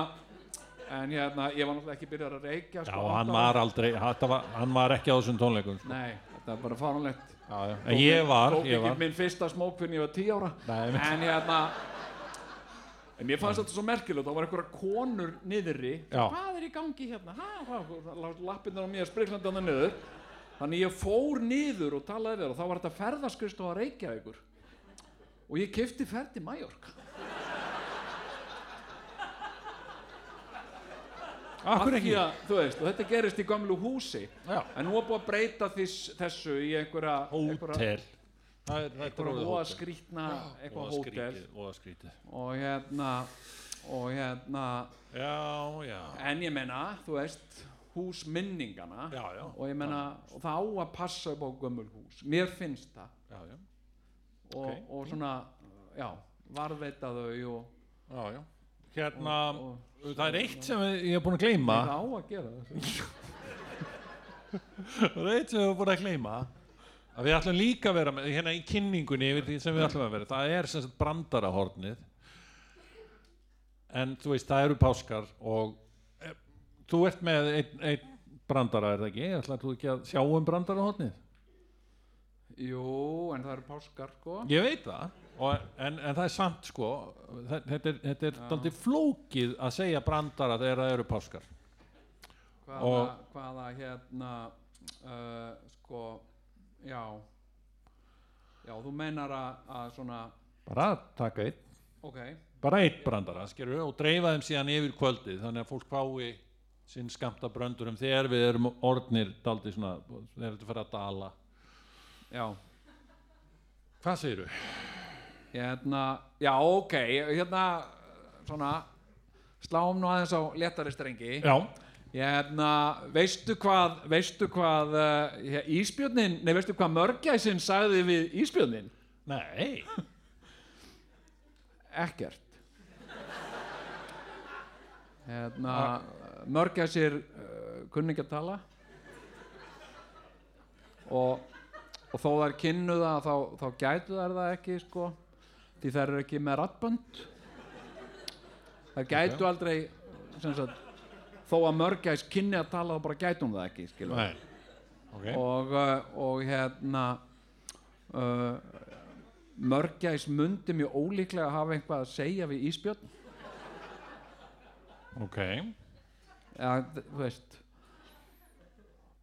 en hérna, ég var náttúrulega ekki byrjar að reykja Já, sko, hann átta var aldrei, var, hann var ekki á þessum tónleikum sko. Nei, þetta er bara fáránlegt já, já. En ég var, Tók ég ekki var minn fyrsta smók fyrir ég var 10 ára Nei. En hérna En mér fannst þetta svo merkilegt, það var einhverja konur niðri Já. Hvað er í gangi hérna? Ha, hvað, lappinnar á mér spriklandi hann niður þannig ég fór niður og talaði við og þá var þetta ferðaskrist og að reykja ykkur og ég kefti ferdi Mæjork Akkur ekki að, þú veist, og þetta gerist í gamlu húsi. Já. en nú er búin að breyta þess, þessu í einhverja hótel. einhverja óaskrítna eitthvað hótel. og hérna og hérna já, já. en ég menna, þú veist húsminningana Já, já. og ég menna, og það á að passa upp á gömul hús, mér finnst það Já, og, Ok. og svona, já, varðveita þau og. Hérna, og það er eitt sem ég er búin að gleyma. það á að gera það er eitt sem við erum búin að gleyma. Að við ætlum líka að vera með, hérna í kynningunni sem við ætlum að vera. Það er sem sagt brandarahornið. En þú veist, það eru páskar og þú ert með einn ein brandara, er það ekki? Ætlar þú ekki að sjá um brandarahornið? jú, en það eru páskar sko Ég veit það. Og, en, en það er samt sko, þe- þetta er, þetta er daldið flókið að segja brandara þegar það eru páskar. hvaða, Og- hvaða hérna uh, sko já já, þú meinar að, að svona Bara taka einn. ok, bara eitt brandara skilur, og dreifa þeim síðan yfir kvöldið þannig að fólk fái sinn skamta bröndurum þegar við erum orðnir daldi svona, þegar þetta fyrir að dala. Já. Hvað segirðu? hérna, já ok hérna, svona sláum nú aðeins á léttari strengi. Já, hérna, veistu hvað veistu hvað uh, íspjörnin, nei veistu hvað mörgæsin sagði við íspjörnin? nei. Ekkert. Hérna mörgæsir uh, kunni ekki að tala. Og, og þó þær kynnu það þá, þá gætu þær það ekki sko því þær eru ekki með rattbönd þær gætu aldrei sem sagt þó að mörgæs kynni að tala þá bara gætu hún það ekki skilur nei. Ok, og, uh, og hérna uh, mörgæs mundi mjög ólíklega hafa eitthvað að segja við íspjörn ok ja, þú veist.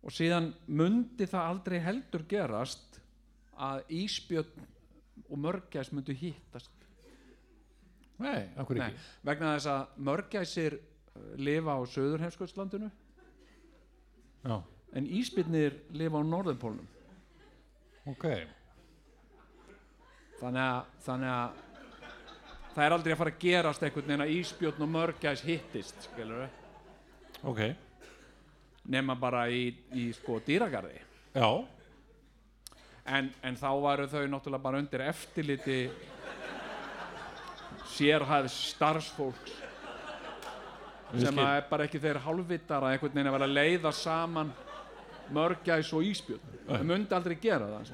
Og síðan mundi það aldrei heldur gerast að íspjörn og mörgæs myndu hittast. Nei, okkur Nei, ekki? Vegna þess að mörgæsir uh, lifa á söðurheimskvöldslandinu já, en íspjörnir lifa á norðurpólnum. Ok, þannig að, þannig að það er aldrei að fara að gerast einhvern veginn að íspjörn og mörgæs hittist skilur ok. Nema bara í, í sko dýragarði. Já, en, en þá varu þau náttúrulega bara undir eftirliti sérhæðs starfsfólks sem að er bara ekki þeir hálfvitar að einhvern veginn að vera að leiða saman mörgæs og íspjörn það mundi aldrei gera það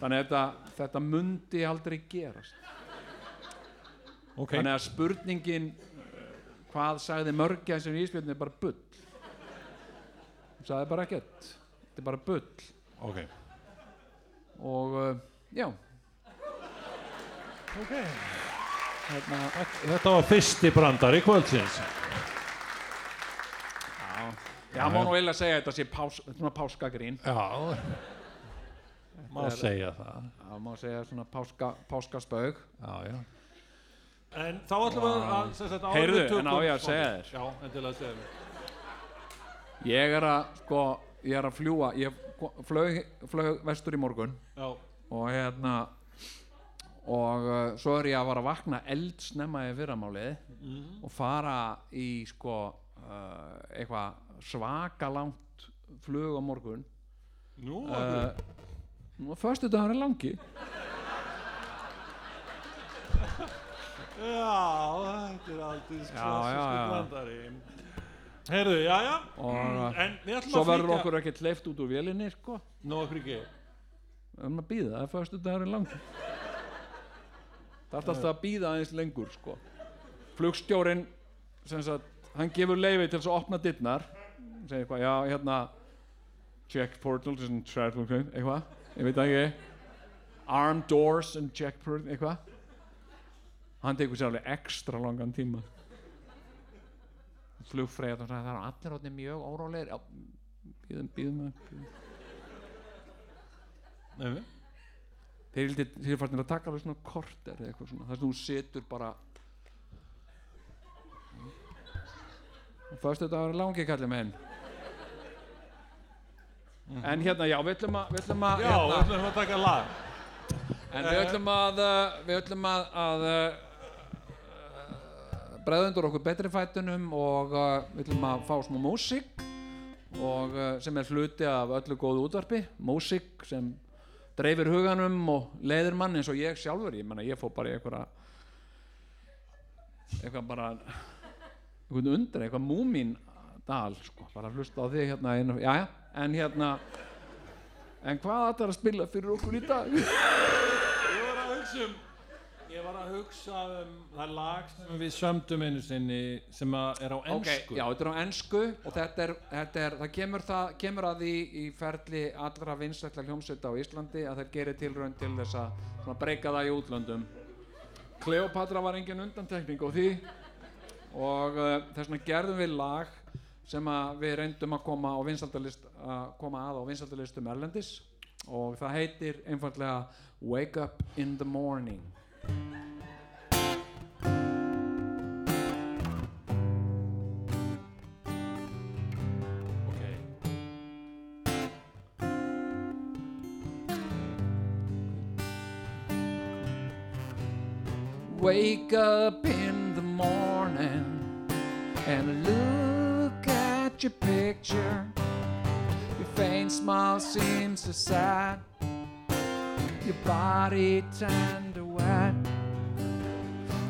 þannig að þetta, þetta mundi aldrei gerast. Ok. Þannig að spurningin hvað sagði mörgæs sem íspjörn er bara bull. Hún sagði bara ekkert. Þetta er bara bull. Ok, og uh, já. Ok. Hérna, þetta var fyrsti brandari kvöldsins. Já, má nú eiginlega segja þetta sé pás, svona páskagrín. Já. Má segja það. Já, má segja svona páska, páskaspaug Já, já. En þá ætlum við að, sem sagt, áður Heyrðu, við tökum- en á ég að segja þér? Já, endilega segja þér. ég er að sko ég er að fljúa ég flög, flög vestur í morgun. Já, og hérna og uh, svo er ég að vara að vakna eldsnemma í fyrramálið og fara í sko uh, eitthvað svaka langt flug á morgun. Nú, uh, og föstu dagur er langi já, þetta er já, klassísku já. brandari. Heyrðu, já, já, og en við ætlum svo að verður flýta- okkur ekki hleyft út úr vélinni sko. Nú, okkur ekki. við erum að býða, það er föstu dagur er langi það er alltaf að býða aðeins lengur sko. Flugstjórin sem sagt, hann gefur leifi til þess að opna dittnar segir eitthvað, já hérna check portals and travel eitthvað, ég veit það ekki. Armed doors and check portals eitthvað hann tekur sér alveg ekstra langan tíma. Flugfreyja það er allir orðnir mjög órólegir. Já, býðum, býðum. Nei, þeir eru farin að taka alveg svona korter eða eitthvað svona, þar sem þú setur bara Föstu dagur er langi kallið minn. En hérna, já, við ætlum að, við ætlum að Já, hérna, við ætlum að taka lag. En við ætlum að, uh, við ætlum að, að uh, bregðundur okkur betri fætunum og uh, við ætlum að fá smá músík og uh, sem er hluti af öllu góðu útvarpi, músík sem dreifir huganum og leiðir mann eins og ég sjálfur, ég menna ég fór bara í einhverja eitthvað bara eitthvað undir, eitthvað múmín dal, sko, bara hlusta á þig hérna einu, já, en hérna en hvað ætlar að spila fyrir okkur í dag? Ég var að hugsa um Ég var að hugsa um það lag sem við sömdum einu sinni sem er á ennsku já, þetta er á ennsku og þetta er, þetta er það kemur, það, kemur að því í ferli allra vinsætla hljómsveita á Íslandi að þeir gerir tilraun til þess að breyka það í útlöndum Kleopatra var engin undantekning á því og uh, þess vegna gerðum við lag sem við reyndum að koma á vinsaldalist að koma að á vinsaldalistum erlendis og það heitir einfallega Wake Up in the Morning okay. Wake up in the morning and look at your picture. Your faint smile seems so sad. Your body turned wet.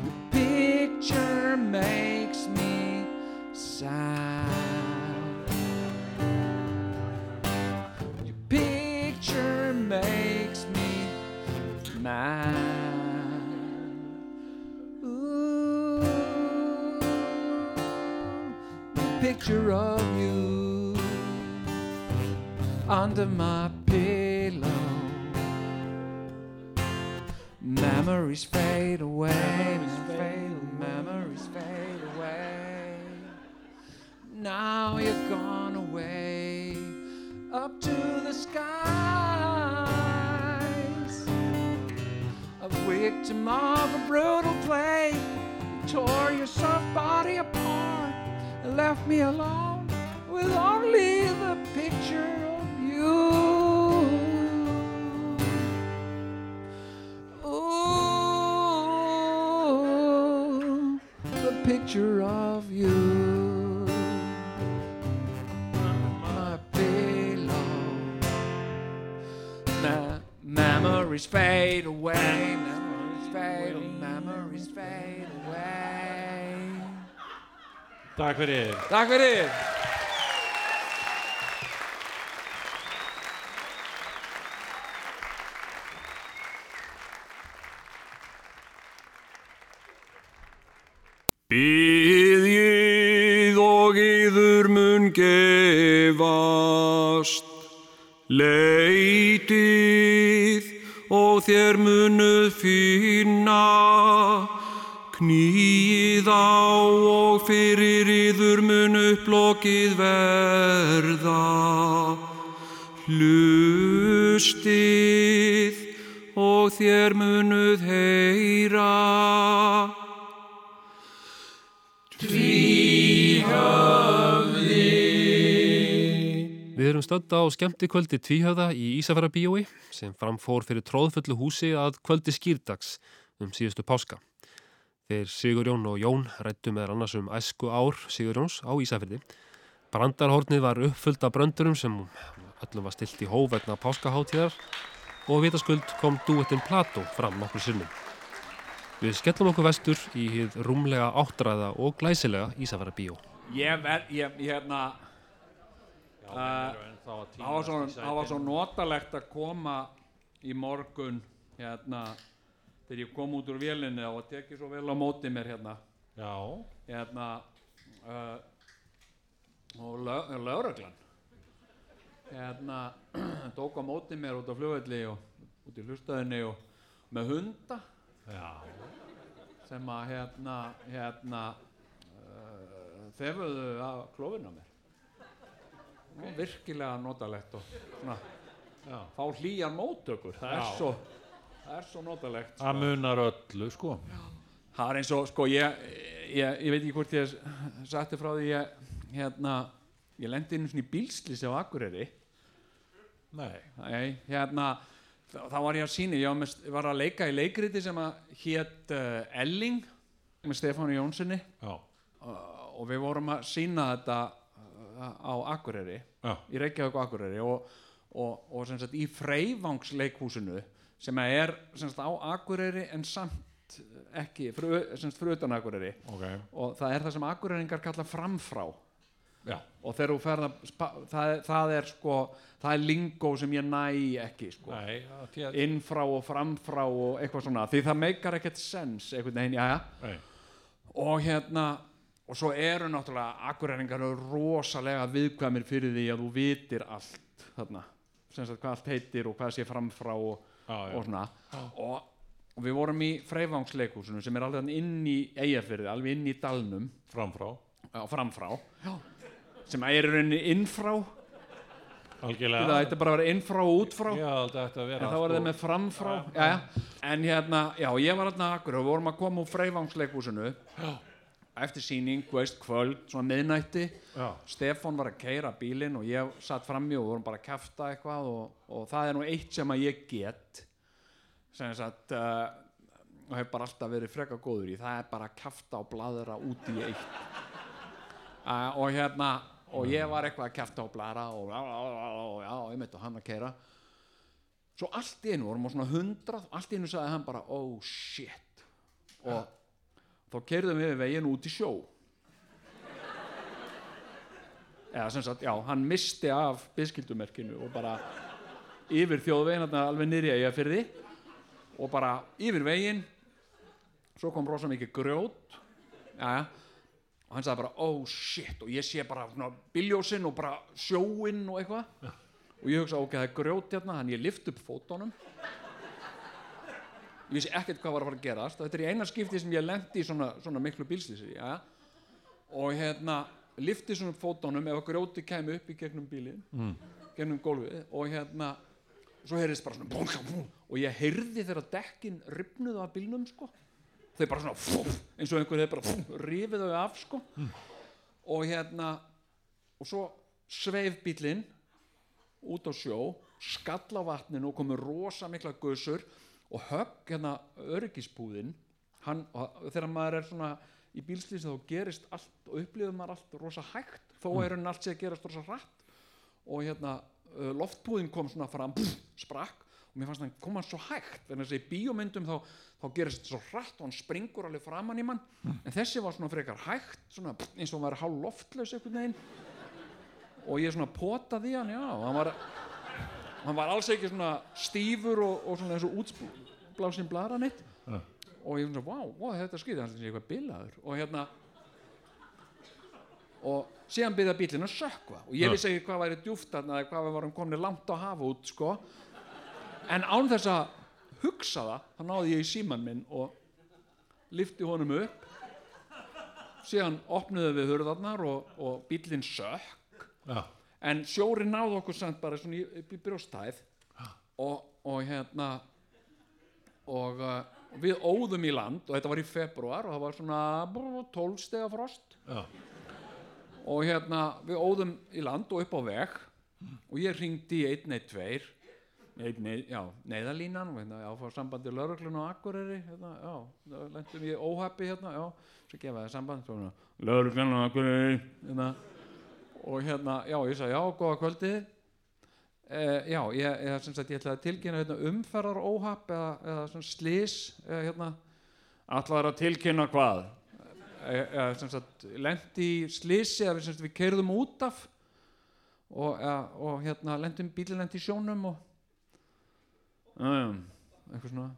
Your picture makes me sad. Your picture makes me mad. Picture of you under my Memories fade away, memories fade, memories fade away. Now you're gone away up to the skies a victim of a brutal play. Tore your soft body apart and left me alone with only the picture of you. Picture of you. My pillow. Ma- memories fade away, memories fade, memories fade away. Takk fyrir Takk fyrir. Býðið þér munuð finna, knýið á og fyrir yður mun upplokið verða. Hlustið og þér munuð heyra. Við erum stödd á skemmtikvöldi Tvíhöfða í Ísafæra bíói sem framfór fyrir tróðfullu húsi að kvöldi skýrdags um síðustu páska. Þeir Sigurjón og Jón rættu með annars um æsku ár Sigurjóns á Ísafyrði. Brandarhornið var uppfullt af bröndurum sem öllum var stilt í hóf vegna páskaháttíðar og vitaskuld kom duettinn Plató fram nokkur sinnum. Við skellum okkur vestur í hið rúmlega áttræða og glæsilega Ísafæra bíó. Ég verð, ég, ég hérna, Já, menn eru ennþá að það var, svo, týnast í það var svo notalegt að koma í morgun, hérna, þegar ég kom út úr vélinni og tekið svo vel á móti mér hérna, Já, hérna, uh, og lög, lögreglan, hérna, tók á móti mér út á flugvelli og út í hlustöðinni og með hunda. Já, sem að hérna, hérna, uh, þefuðu af klófinu á mér. Og virkilega notalegt og svona, já. fá hlýjar móttökur, það er Já. svo, það er svo notalegt. Það Sko. munar öllu, sko. Það er eins og, sko, ég, ég, ég veit ekki hvort ég setti frá því ég hérna ég lendi inn í bílslýsi á Akureyri Nei, Nei, hérna þá var ég að síni, ég var, með, var að leika í leikriti sem að hét uh, Elling með Stefáni Jónssoni já, uh, og við vorum að sína þetta á Akureyri já, í Reykjavík og Akureyri og, og, og sem sagt í Freyvangsleikhúsinu sem er sem sagt á Akureyri en samt ekki, fyrir, sem sagt fyrir utan Akureyri. Ok, og það er það sem Akureyringar kalla framfrá. Já, og þegar þú ferð að spa- það, það er sko, það er lingó sem ég næ ekki sko. Nei, tjá, innfrá og framfrá og eitthvað svona því það meikar ekkert sens einhvern veginn, já, nei, og hérna og svo eru náttúrulega akureyringar eru rosalega viðkvæmir fyrir því að þú vitir allt þarna, sem sagt hvað allt heitir og hvað sé framfrá og, já, já, og svona. Og, og við vorum í Freyvangsleikhúsinu sem er alveg inn í Eyjafyrði, alveg inn í dalnum. Framfrá, á framfrá já. sem er rauninni innfrá algjörlega, það ætti bara að vera innfrá og útfrá já, þetta ætti að vera, en þá var það með framfrá já, já. en hérna, já, ég var hérna akkur og við vorum að koma úr Freyvangsleikhúsinu eftir síning, veist, kvöld svona miðnætti, já, Stefán var að keira bílinn og ég satt frammi og við vorum bara að kæfta eitthvað og, og það er nú eitt sem að ég get sem sagt uh, og hef bara alltaf verið freka góður í. Það er bara að kæfta og bladra út í eitt. Uh, og hérna og ég var eitthvað að kæfta og bladra og já, já, ég meit og hann að keira svo allt í einu vorum á svona hundrað allt í einu sagði hann bara oh shit. Og þá keirðum við veginn út í sjó. Eða sem sagt, já, hann misti af byskildumerkinu og bara yfir þjóðveginn alveg niður í eiga fyrir því og bara yfir veginn. Svo kom rosa mikið grjót. Já, og hann sagði bara oh shit. Og ég sé bara biljósinn og bara sjóinn og eitthvað. Og ég hugsa ok, það er grjót hérna. Þannig ég lift upp fótunum ég vissi ekkert hvað var að fara að gerast. Þetta er í eina skipti sem ég lendi í svona, svona miklu bílslýsi ja. og hérna lifti svona upp fótunum ef að grjóti kæmi upp í gegnum bílinn mm. gegnum gólfið. Og hérna svo heyrðist bara svona búm, búm, og ég heyrði þegar dekkin ripnuðu af bílnum sko. Þau bara svona fúf, eins og einhver hefði bara rifið þau af sko. Og hérna og svo sveif bílinn út á sjó skall á vatninu og komið rosa mikla gussur og högg hérna öryggispúðin hann, þegar maður er svona í bílslýsi þá gerist allt og upplifir maður allt rosa hægt þó er hann allt sé að gerast rosa hratt. Og hérna uh, loftpúðin kom svona fram pff, sprakk. Og mér fannst hann koma svo hægt. En þessi í bíómyndum þá, þá gerist þetta svo hratt og hann springur alveg framann í mann. En þessi var svona frekar hægt svona, eins og hann var hálf loftlaus einhvern veginn. Og ég svona potaði hann já, og hann var hann var alls ekki svona stífur og, og svona eins og útblásin blara neitt Ja. og ég svona, wow, wow þetta skrítið. Hann er eitthvað bilaður. Og hérna og síðan byrjaði bílinn að sökva og ég vissi ekki hvað væri djúft eða hvað við varum komin langt á hafa út sko. En án þess að hugsa það þá náði ég í síman minn og lifti honum upp. Síðan opnuðu við hurðarnar og, og bílinn sökk. Já, en sjórin náði okkur samt bara svona upp í brjóstæð og, og hérna og uh, við óðum í land og þetta var í februar og það var svona brr, 12 stega frost. Já, og hérna við óðum í land og upp á veg og ég ringdi í 112 Nei, nei, já, neyðalínan og hérna, já, fá sambandi lauruglun og akkureri hérna, já, lendum ég óhappi hérna, já, svo gefa það samband lauruglun og akkureri hérna, og hérna, já, ég sagði, já, góða kvöldi. Eh, já, ég, ég, sem sagt, ég ætlaði að tilkynna hérna, umferðar óhapp eða, eða svona slís eða hérna, allar að tilkynna hvað? E, e, sem sagt, lendi í slísi eða sem sagt, við keirðum út af. Og, e, og hérna lendum bílinn lendi í sjónum og um, eitthvað svona.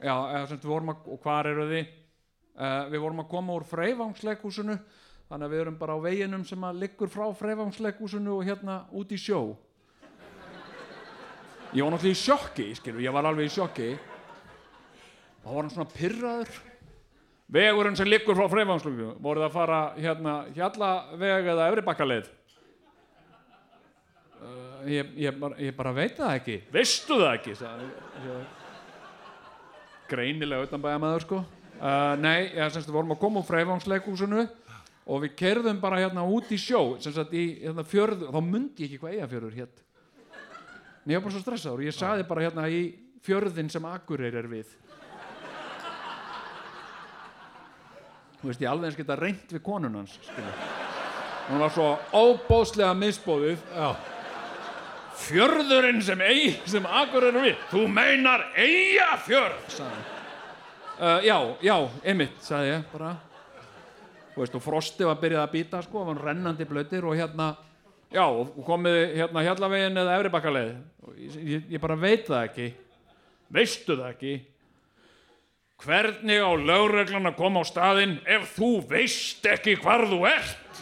Já, eða sem sagt, við vorum að, og hvar eru þið? Uh, við vorum að koma úr Freyvangsleikhúsinu þannig að við erum bara á veginum sem að liggur frá Freyvangsleikhúsinu og hérna út í sjó. Ég var náttúrulega í sjokki skilur, ég var alveg í sjokki. Og þá var hann svona pyrraður vegurinn sem liggur frá Freyvangsleikhúsinu voruð að fara hérna hjallaveg eða efribakkaleið uh, ég, ég, bara, ég bara veit það ekki. Veistu það ekki sagði, greinilega utan bæja maður sko. Uh, nei, ég semst við vorum að koma úr Freyvangsleikhúsinu og við kerðum bara hérna út í sjó sem sagt í hérna, fjörð þá mundi ég ekki hvað eigafjörður hétt en ég var bara svo stressaður og ég saði bara hérna í fjörðin sem Akureyri er við. Þú veist ég alveg eins geta reynt við konun hans skilur. hún var svo óbóðslega misbóðið Já. fjörðurinn sem, sem Akureyri er við þú meinar eigafjörð uh, já, já, einmitt, sagði ég bara veist, og frosti var byrjað að býta sko, var rennandi blötir og hérna já, og komið hérna hjallavegin eða efribakaleið ég, ég, bara veit það ekki. Veistu það ekki? Hvernig á lögreglan að koma á staðinn ef þú veist ekki hvar þú ert?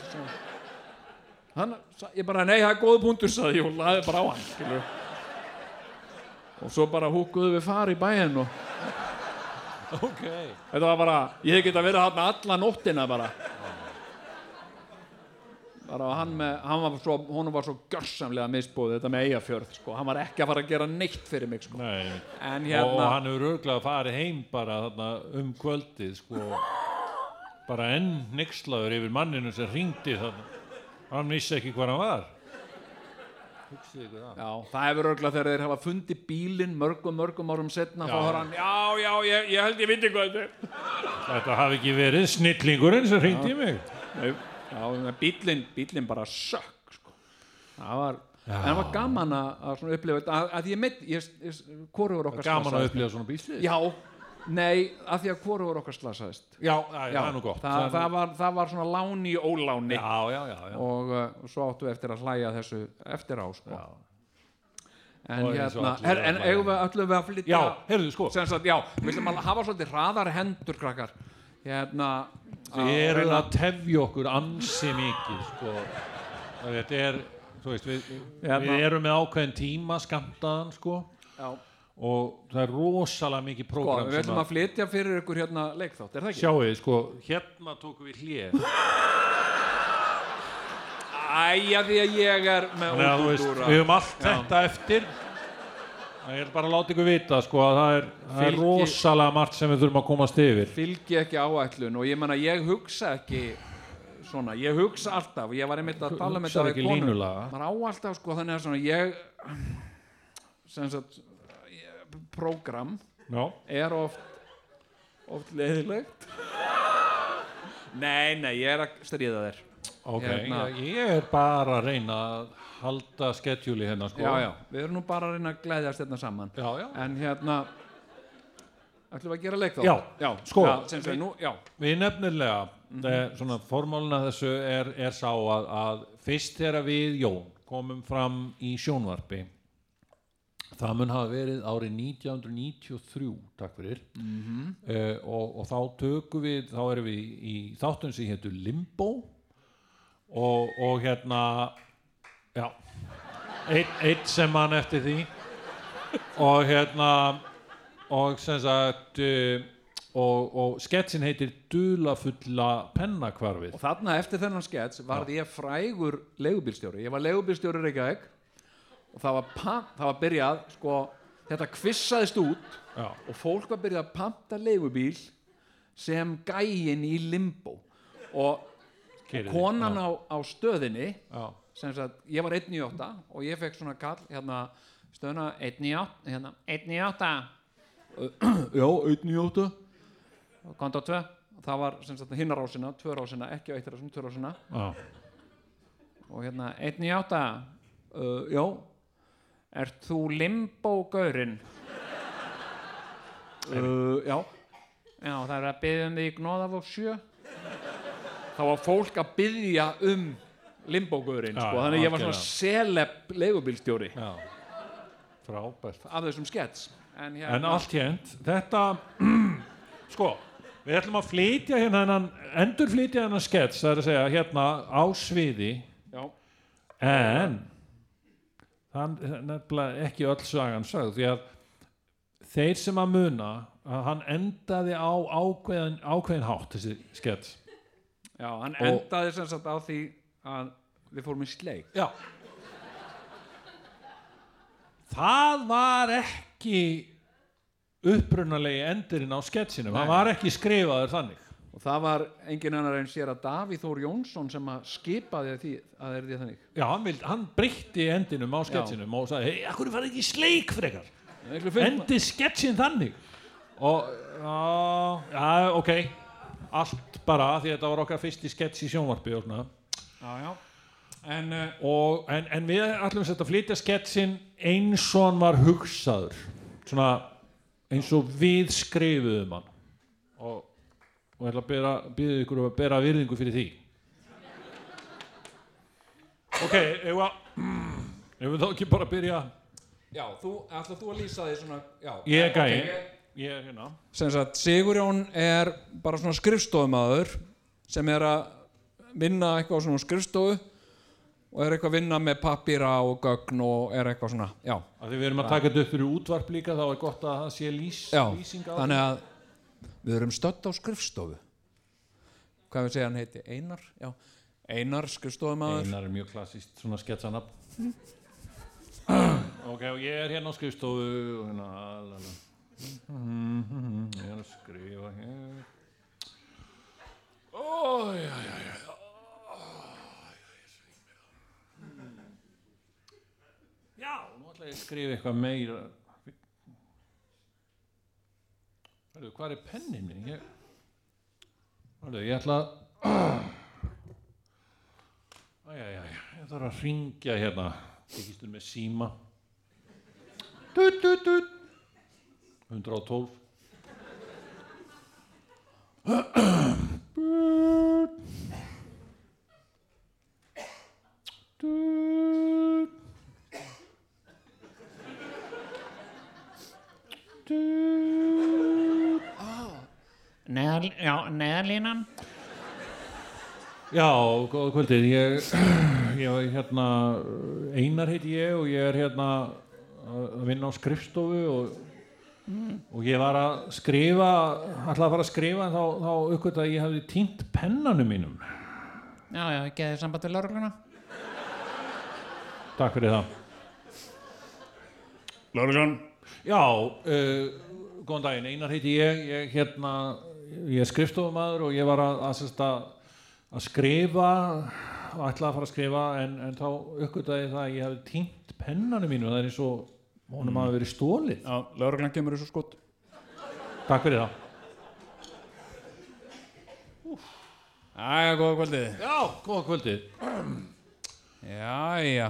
Hann, ég bara, nei, það er góð punktur sagði ég og laði bara á hann skilur. og svo bara húkuðu við fari í bæinn og ok. Þetta var bara, ég hef getað verið hann alla nóttina bara. Bara hann með, hann var svo, honum var svo gjörsamlega misbúið þetta með eigafjörð, sko, hann var ekki að fara að gera neitt fyrir mig, sko, Nei. hérna og hann hefur örglega farið heim bara þarna, um kvöldið sko, bara enn nixlaður yfir manninu sem ringdi þarna. Hann vissi ekki hvað hann var já, það hefur örgulega þegar þeir hafa fundið bílinn mörgum, mörgum árum setna, Já. hann, já, já, ég, ég held ég viti hvað þetta er. Þetta hafi ekki verið snillingurinn sem í mig. Nei, já, bílinn, bílinn bara sökk, sko, það var en það var gaman að, að upplifa þetta, að, að ég mitt, hvorugur okkar gaman að upplifa svona bíslið Já, nei, að því að hvorugur okkar slasaðist já, já, það er nú gott það, það, var, það var svona láni í óláni já, já, já, já. og uh, svo áttu við eftir að hlæja þessu eftir á sko. Já. en Og eins og hérna, allir her, en að hlæja. eigum við öllum við að flytja já, heyrðu sko sem sagt, já, við ætlum að hafa svolítið hraðar hendur krakkar hérna Við að erum reyna- að tefja okkur ansi mikið sko. þetta er þú veist, við, Hérna. við erum með ákveðin tíma skamtaðan sko. já, og það er rosalega mikið sko, prógram við ætlum að flytja fyrir ykkur hérna leikþátt, er það ekki? sjáu þið, sko, hérna tókum við hlið Æja, því að ég er með útúrdúra. við höfum allt Já. þetta eftir ég er bara að láta ykkur vita sko, að það er, það er Fylgi- rosalega margt sem við þurfum að komast yfir fylgi ekki áætlun og ég menna ég hugsa ekki svona, ég hugsa alltaf ég var einmitt að tala með Hugsar þetta við línulaga. maður á alltaf sko þannig að svona ég sem sagt prógram já, er oft oft leiðilegt nei, nei, ég er að stríða þér. Ok, Hérna. ég, ég er bara að reyna að halda skedjúli hérna sko. já, já, við erum nú bara að reyna að glæðjast þetta saman. Já, já. en hérna ætlum við að gera leik þá? Já, já sko, já, sem sagt, nú, já, Við nefnilega, mm svona formálina þessu er, er sá að, að fyrst þegar við Jón komum fram í sjónvarpi það mun hafa verið árið 1993 takk fyrir. Mhm. uh, og, og þá tökum við þá erum við í þáttun sem héttu Limbo. Og, og hérna já eitt, eitt sem mann eftir því. Og hérna og sem sagt uh, og, og sketsin heitir Dulafulla pennakvarfið Og þarna eftir þennan skets varð ég frægur leigubílstjóri. Ég var leigubílstjóri í Reykjavík og það var, pant, það var byrjað, sko, þetta kvissaðist út já, og fólk var byrjað að panta leigubíl sem gæin í limbo. Og Keyrði, konan á, á stöðinni, já, sem sagt, ég var 1 í 8 og ég fekk svona kall, hérna, stöðuna 1 í 8, hérna, 1 í 8. Já, 1 í 8. Konto 2. Það var, sem sagt, hinnar rásina, tvö rásina, ekki á eitt rásina, tvö rásina. já, og hérna einn í átta uh, já ert þú limbo-gaurinn uh, já. Já það er að byggja um því gnóðaf og sjö. Þá var fólk að byggja um limbo-gaurinn Já, sko, þannig að ég var svona seleb leigubílstjóri já. Frábært. Af þessum skets. En, hérna, en allt hérnt, þetta sko, við ætlum að flytja hérna hennan, endur flytja hennan skets, það er að segja hérna á sviði. Já, en það er nefnilega ekki öll sagan sögð því að þeir sem að muna að hann endaði á ákveðin, ákveðin hátt þessi skets já, hann Og- endaði sem sagt á því að við fórum í sleik. Já. Það var ekki upprunalegi endurinn á sketsinum, hann var ekki skrifaður þannig og það var engin annar en sér að Davíð Þór Jónsson sem að skipaði því að er því þannig. Já, hann, vild, hann breytti endinum á sketsinum og sagði, hei, akkur farið ekki í sleik frekar? Endi sketsin þannig. Og já, já, ok. Allt bara, því þetta var okkar fyrsti skets í sjónvarpi og svona. Já, já. en uh, og, en, en við ætlum að flytja sketsin eins og hann var hugsaður. Svona eins og við skrifuðum hann. Og, og ég ætla að byrja ykkur að bera virðingu fyrir því. Ok, ef við þá ekki bara byrja? Já, þú, ætlar þú að lýsa því svona já, ég er gæi, ok, ég er hérna. Sem sagt, Sigurjón er bara svona skrifstofumæður sem er að vinna eitthvað á svona skrifstofu og er eitthvað að vinna með pappíra og gögn og er eitthvað svona, já, að því við erum að taka þetta upp fyrir útvarp líka þá er gott að það sé lýs, já lýsing á þannig að við erum stödd á skrifstofu. Hvað við segja hann heiti, Einar? Já, Einar skrifstofumæður Einar er mjög klassist svona sketsanab ok og ég er hérna á skrifstofu og hérna ég er að skrifa hér. Ó já já já já nú ætla ég að skrifa eitthvað meira Hörðu, hvað er pennin minn? Ég, Hörðu, ég ætla að Æjæjæj, ég þarf að ringja hérna Tekistur með síma Dut, dut, dut 112 Dut. Neðal, já, neðalínan Já, góða kvöldið, ég, ég var hérna, Einar heiti ég og ég er hérna að vinna á skrifstofu og, og ég var að skrifa, ætlaði að fara að skrifa en þá, þá uppgöt að ég hafði týnt pennanum mínum. Já, já, ég geði samband við laurugluna Takk fyrir það. Lárusson Já, uh, góðan daginn, Einar heiti ég, ég, hérna, ég er skrifstofumæður og ég var að, að, að, að skrifa, ætlaði að fara að skrifa en, en þá uppgötaði það að ég hefði týnt pennanum mínu, það er eins og honum hafi verið stólið. já, lauruglan kemur þessu skott Takk fyrir það. Æja, góða kvöldið. Já, góða kvöldið. Jæja.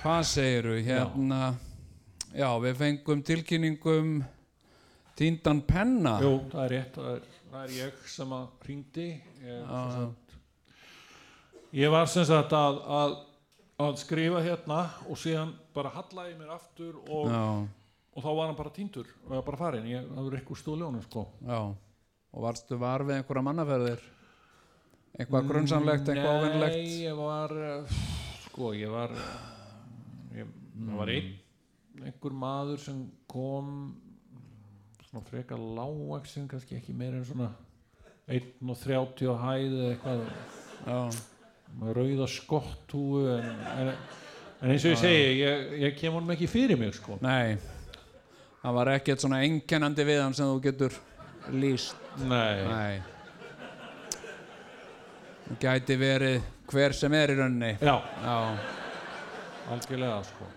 Hvað segiru hérna Já, við fengum tilkynningum Tíndan penna Jú, það er rétt, það er, það er ég sem að ringdi. Ég, sagt, ég var sem sagt að, að, að skrifa hérna og síðan bara hallaði ég mér aftur og og þá var hann bara týndur og bara farin, ég hafði eitthvað stóð ljónu sko. já. Og varstu var við einhverja mannaferðir? Eitthvað grunnsamlegt, eitthvað óvinnlegt Nei, ég var uh, sko, ég var ég, það var einn einhver maður sem kom svona frekar lágvaksin kannski ekki meira en svona 1.30 á hæð eða eitthvað. Með rauða skotthúu en, en, en eins og ég segi ég, ég kem honum ekki fyrir mig sko. Nei Það var ekkert svona einkennandi við hann sem þú getur lýst. Nei, Nei. Það gæti verið hver sem er í rauninni. Já, Já, algjörlega sko.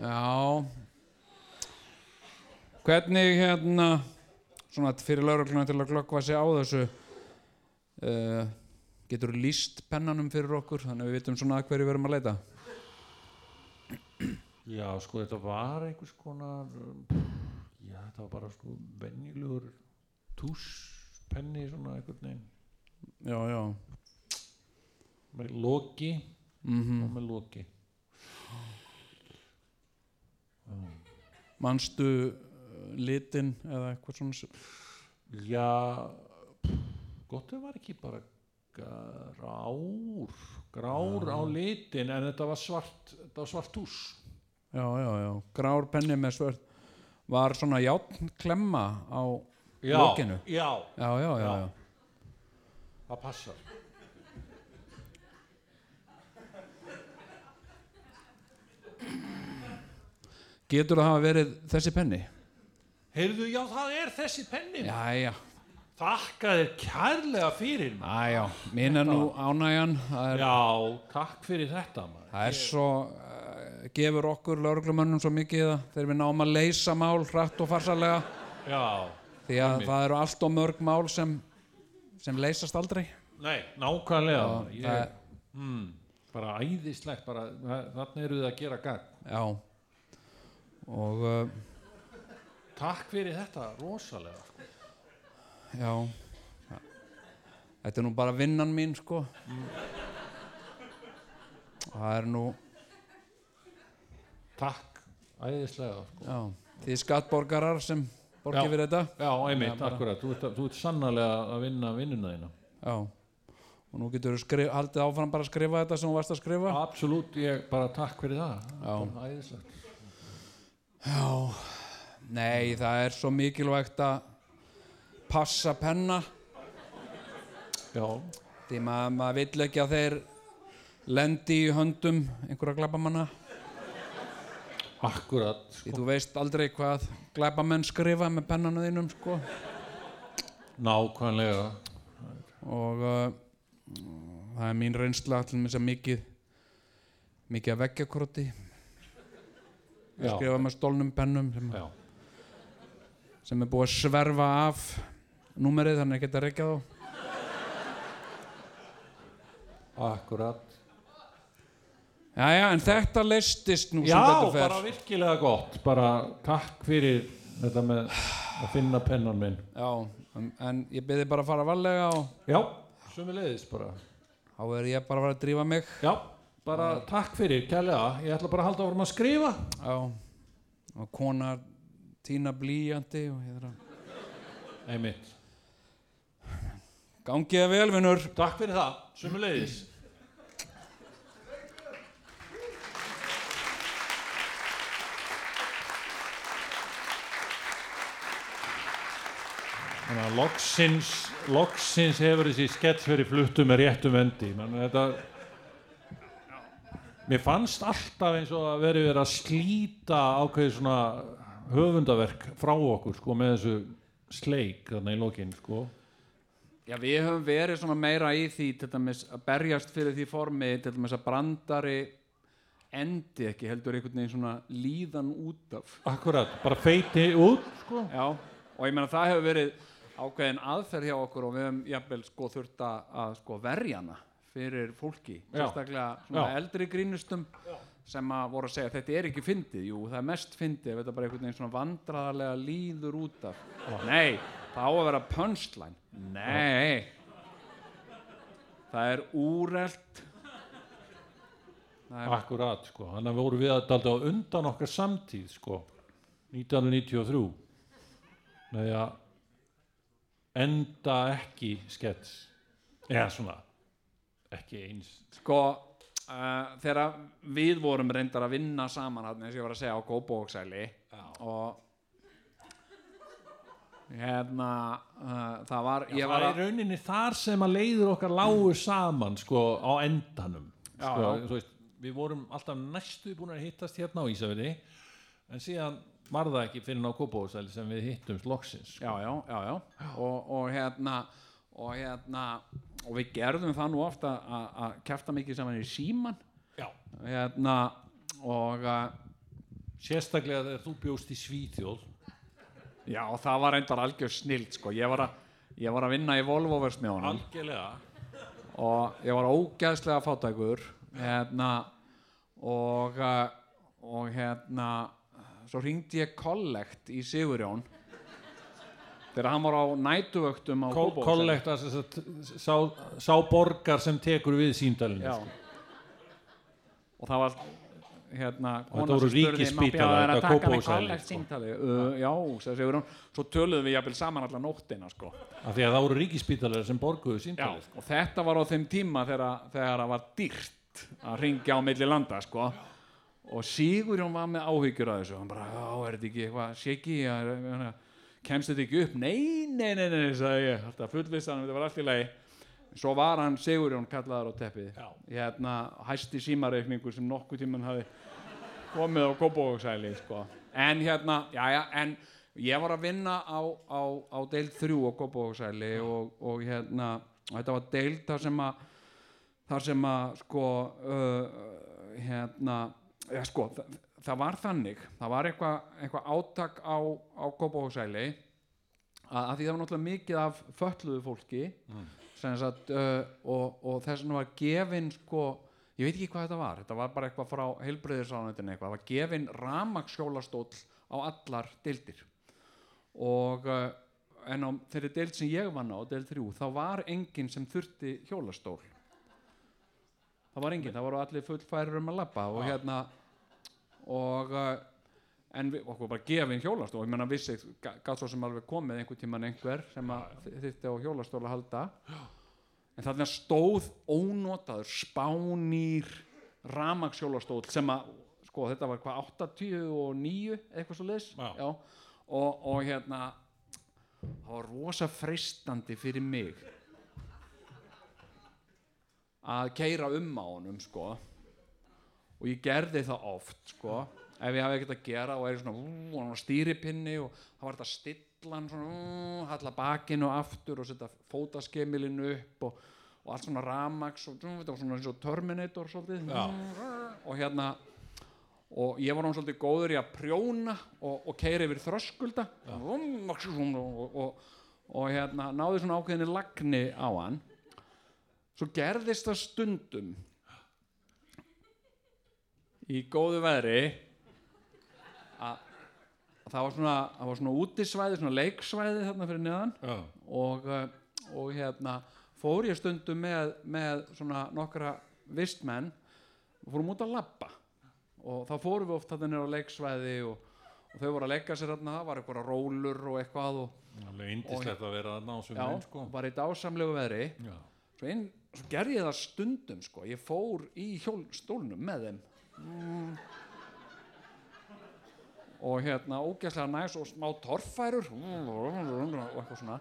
Já Hvernig hérna svona fyrir laurugluna til að glöggva sig á þessu uh, getur lýst pennanum fyrir okkur þannig að við vitum svona að hverju við erum að leita? Já, sko, þetta var einhvers konar já, þetta var bara sko venjulegur túspenni svona einhvern veginn. Já, já. Með loki. Mm og með loki. Manstu litin eða eitthvað svona Já gott ef var ekki bara grár grár á litin en þetta var svart þetta var svart tús Já, já, já, grár penni með svört var svona játnklemma á já, lokinu já, Já, já, já, Já. já. það passar Getur það hafa verið þessi penni? Heyrðu, já, það er þessi penni. Já, já, þakka þér kærlega fyrir maður. Æjá, er nú ánægjan það er, Já, takk fyrir þetta maður. það er svo uh, gefur okkur lauruglumönnum svo mikið að þegar við náum að leysa mál hratt og farsalega Já, því að það eru allt og mörg mál sem, sem leysast aldrei. Nei, nákvæmlega Og ég, það, mm, bara æðislegt bara, þa- þarna eru þið að gera gagn. Já. Og uh, Takk fyrir þetta, rosalega. Sko. já. Þetta er nú bara vinnan mín sko. Það er nú Takk, æðislega sko. já, því skattborgarar sem borgið Já. fyrir þetta. Já, einmitt, bara- akkurat, þú ert, ert sannarlega að vinna vinnuna þína. Já. Og nú getur þú haldið áfram bara að skrifa þetta sem þú varst að skrifa. Absolutt, ég bara takk fyrir það. Já. Æðislegt. Já, nei, það er svo mikilvægt að passa penna. Já, því maður mað vill ekki að þeir lendi í höndum einhverja glæbamanna akkurat því þú veist aldrei hvað glæbamenn skrifa með pennanu þínum sko. Nákvæmlega. Og uh, það er mín reynsla til þess að mikið mikið að veggjakroti. Já, skrifa með stólnum pennum sem, já, sem er búið að sverfa af númerið þannig að geta reykja þá akkurat. Jæja, en þetta leistist nú sem Já, betur fer. bara virkilega gott. Bara takk fyrir þetta með að finna pennan minn. Já, en, en ég byrði bara að fara varlega og Já, sömuleiðis bara. Þá er ég bara að fara að drífa mig. Já, bara takk fyrir, kærlega. Ég ætla bara að halda áfram að skrifa. Já, og kona tína blíjandi og ég þarf að Einmitt. Gangið að vel, vinnur Takk fyrir það, sömuleiðis. Þannig að loksins, loksins hefur þessi skets verið fluttu með réttum endi. Þannig að þetta, mér fannst alltaf eins og að verið verið að slíta ákveðið svona höfundaverk frá okkur sko með þessu sleik þarna í lokinn sko. Já, við höfum verið svona meira í því til dæmis að berjast fyrir því formi til dæmis að brandari endi ekki heldur einhvern veginn svona líðan út af Akkurat, bara feiti út sko. Já, og ég meina það hefur verið ákveðin aðferð hjá okkur og við höfum jafnvel sko þurft að, sko verja hana fyrir fólki, Já. sérstaklega svona Já. eldri grínustum sem að voru að segja þetta er ekki fyndið, jú það er mest fyndið ef þetta bara einhvern veginn svona vandraðarlega líður út af. Nei, það á að vera punchline. Nei. Það er úrelt. Það er, Akkurat sko, þannig að voru við að dalda undan okkar samtíð sko. 1993 með að enda ekki skets. Eða svona ekki eins. Sko uh, þegar við vorum reyndar að vinna saman eins og ég var að segja á Góbóksæli og hérna uh, það var, ég var að rauninni þar sem að leiður okkar lágu saman sko á endanum Já, sko, já. veist, við vorum alltaf næstu búin að hittast hérna á Ísafirði en síðan var það ekki fyrir ná Kópavóðsæli sem við hittumst loksins sko. já, já, já, já. Og, og hérna og hérna og við gerðum það nú ofta að kæfta mikið saman í síman hérna og uh, sérstaklega þegar þú bjóst í Svíþjóð. Já, það var reyndar algjör snild sko, ég var að, ég var að vinna í Volvo-versmiðunum algjörlega. Og ég var ógæðslega fátækur hérna og uh, og hérna svo ringdi ég kollekt í Sigurjón þegar hann var á nætuvöktum á Kópavogshæli. kollekt að þess að sá, sá borgar sem tekur við síndalinu Já. og það var hérna Og þetta voru ríkisspítalar, þetta kollekt sko. uh, já, Sigurjón svo töluðum við jafnvel saman allar nóttina sko. af því að það voru ríkisspítalar sem borguðu já, síndalinu sko. og þetta var á þeim tíma þegar, þegar það var dýrt að ringja á milli landa sko. og Sigurjón var með áhyggjur að þessu hann bara, já, er þetta ekki eitthvað shiki, ja, kemst þetta ekki upp? Nei, nei, nei, nei, sagði ég. Alltaf fullvissan, þetta var allt í lagi. Svo var hann Sigurjón kallaður á teppið. Já. hérna hæsti símareikningur sem nokkuð tíman hafi komið á Kópavóksæli sko. en hérna, já, já, en ég var að vinna á, á, á deild þrjú á Kópavóksæli og, og hérna og þetta var deild þar sem að þar sem að sko uh, hérna ja, sko, það, það var þannig það var eitthvað eitthva átak á, á Kópavóksæli að, að því það var náttúrulega mikið af fötluðu fólki sem sagt, uh, og, og þess vegna var gefin sko, ég veit ekki hvað þetta var þetta var bara eitthvað frá heilbreyðisránetinu eitthvað, það var gefin ramaksjólastóll á allar deildir. Og uh, en á þeirri deild sem ég vann á, deild þrjú þá var enginn sem þurfti hjólastól. Það var enginn, það voru allir fullfærir um að labba og hérna og uh, en við, okkur bara gefin hjólastól. Ég menna vissi, gátt svo sem alveg komið einhver tíman einhver sem þyrfti á hjólastól að halda. En þarna stóð ónotaður spánýr ramagshjólastól sem að sko þetta var hvað 89 eitthvað svo leis og, og hérna það var rosa freistandi fyrir mig að keira um á honum sko og ég gerði það oft sko. Ef ég hafi ekkert að gera og er svona var stýripinni og það var þetta að stilla hann svona ú, halla bakinu aftur og setja fótaskemilin upp og, og allt svona ramax og var svona eins og Terminator svolítið. Og hérna og ég var hann svolítið góður í að prjóna og, og keira yfir þröskulda. Og, og hérna náði svona ákveðinni lagni á hann. Svo gerðist það stundum í góðu veðri að að það var svona, svona útisvæði, svona leiksvæði þarna fyrir neðan Já. og, uh, og hérna fór ég stundum með, með svona nokkra vistmenn og fórum út að labba og þá fórum við oft þarna niður á leiksvæði og, og þau voru að leika sér þarna það var eitthvað rólur og eitthvað og, Alveg indislegt að vera að ná sem já, minn sko. bara í dásamlegu veðri Já. svo, svo gerði ég það stundum sko. ég fór í hjólstólnum með þeim mm. og hérna ógæslega næs og smá torfærur. Og eitthvað svona.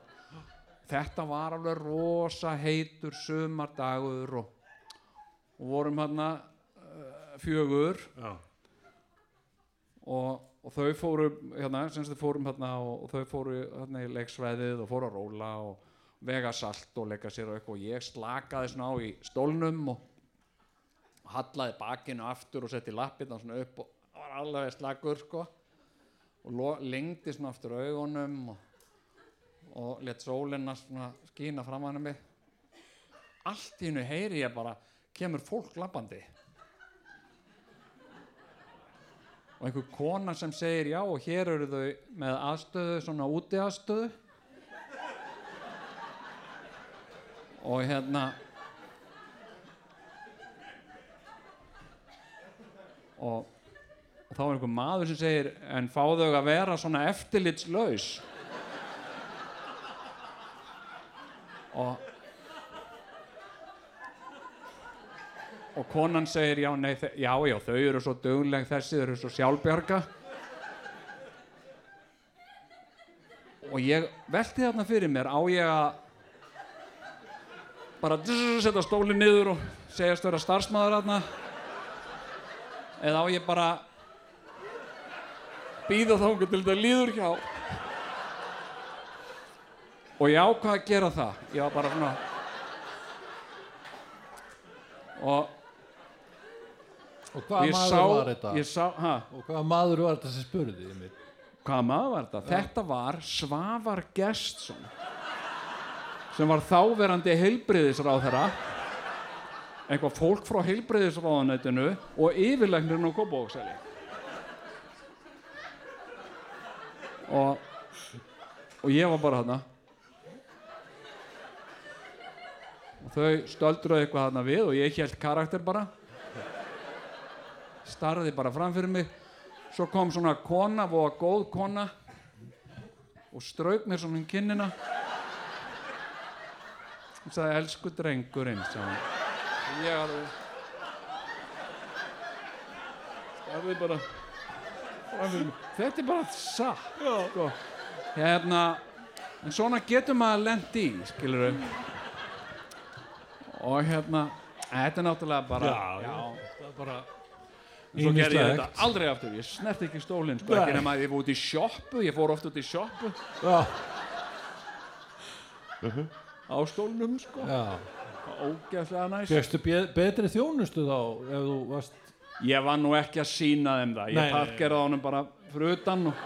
Þetta var alveg rosa heitur sumardagur og, og vorum hérna uh, fjögur. Og, og þau fóru hérna, fórum hérna og, og þau fóru hérna í leiksvæðið og fóru að róla og vega salt og leika sér og eitthvað. Og ég slakaði svona á í stólnum og hallaði bakinu aftur og setti lappirna svona upp og var alveg slakur sko. Og lengdi svona aftur augunum og, og let sólina svona skína fram hann mig allt í hennu heyri ég bara kemur fólk lappandi. Og einhver kona sem segir já og hér eru þau með aðstöðu svona úti aðstöðu og hérna og, og þá er einhver maður sem segir en fá þau að vera svona eftirlitslaus? Og og konan segir já, nei, já, já, þau eru svo dugleg þessi, þau eru svo sjálfbjarga. Og ég velti þarna fyrir mér á ég að bara setja stólinn niður og segjast vera starfsmæður þarna eða á ég bara býða þángu til þetta líður hjá? Og ég ákvað að gera það. Ég var bara svona og Og hvaða maður sá, var þetta? sá, Og hvaða maður var þetta sem spurði hvaða maður var þetta? Þetta var Svavar Gestsson sem var þáverandi heilbriðisráðherra eitthvað fólk frá heilbriðisráðanætinu og yfirlegnirinn á Kópavóksæli og og ég var bara þarna. Og þau stöldruðu eitthvað þarna við og ég held karakter bara. Starði bara fram fyrir mig. Svo kom svona kona, voða góð kona og strauk mér svona um kinnina. Og sagði elsku drengurinn sagði ég alveg starði bara. Þetta er bara satt sko. hérna en svona getur maður lent í skilur og hérna þetta er náttúrulega bara Já, já. Það er bara svo gerði ég þetta aldrei aftur. Ég snert ekki stólinn sko, ekki nema að ég fór út í sjoppu. Ég fór oft út í sjoppu. Já, á stólnum sko. Já. Ógeðslega næs. Fjöxtu betri þjónustu þá ef þú varst ég var nú ekki að sína þeim það. Ég nei, parkeraði honum bara fyrir utan og,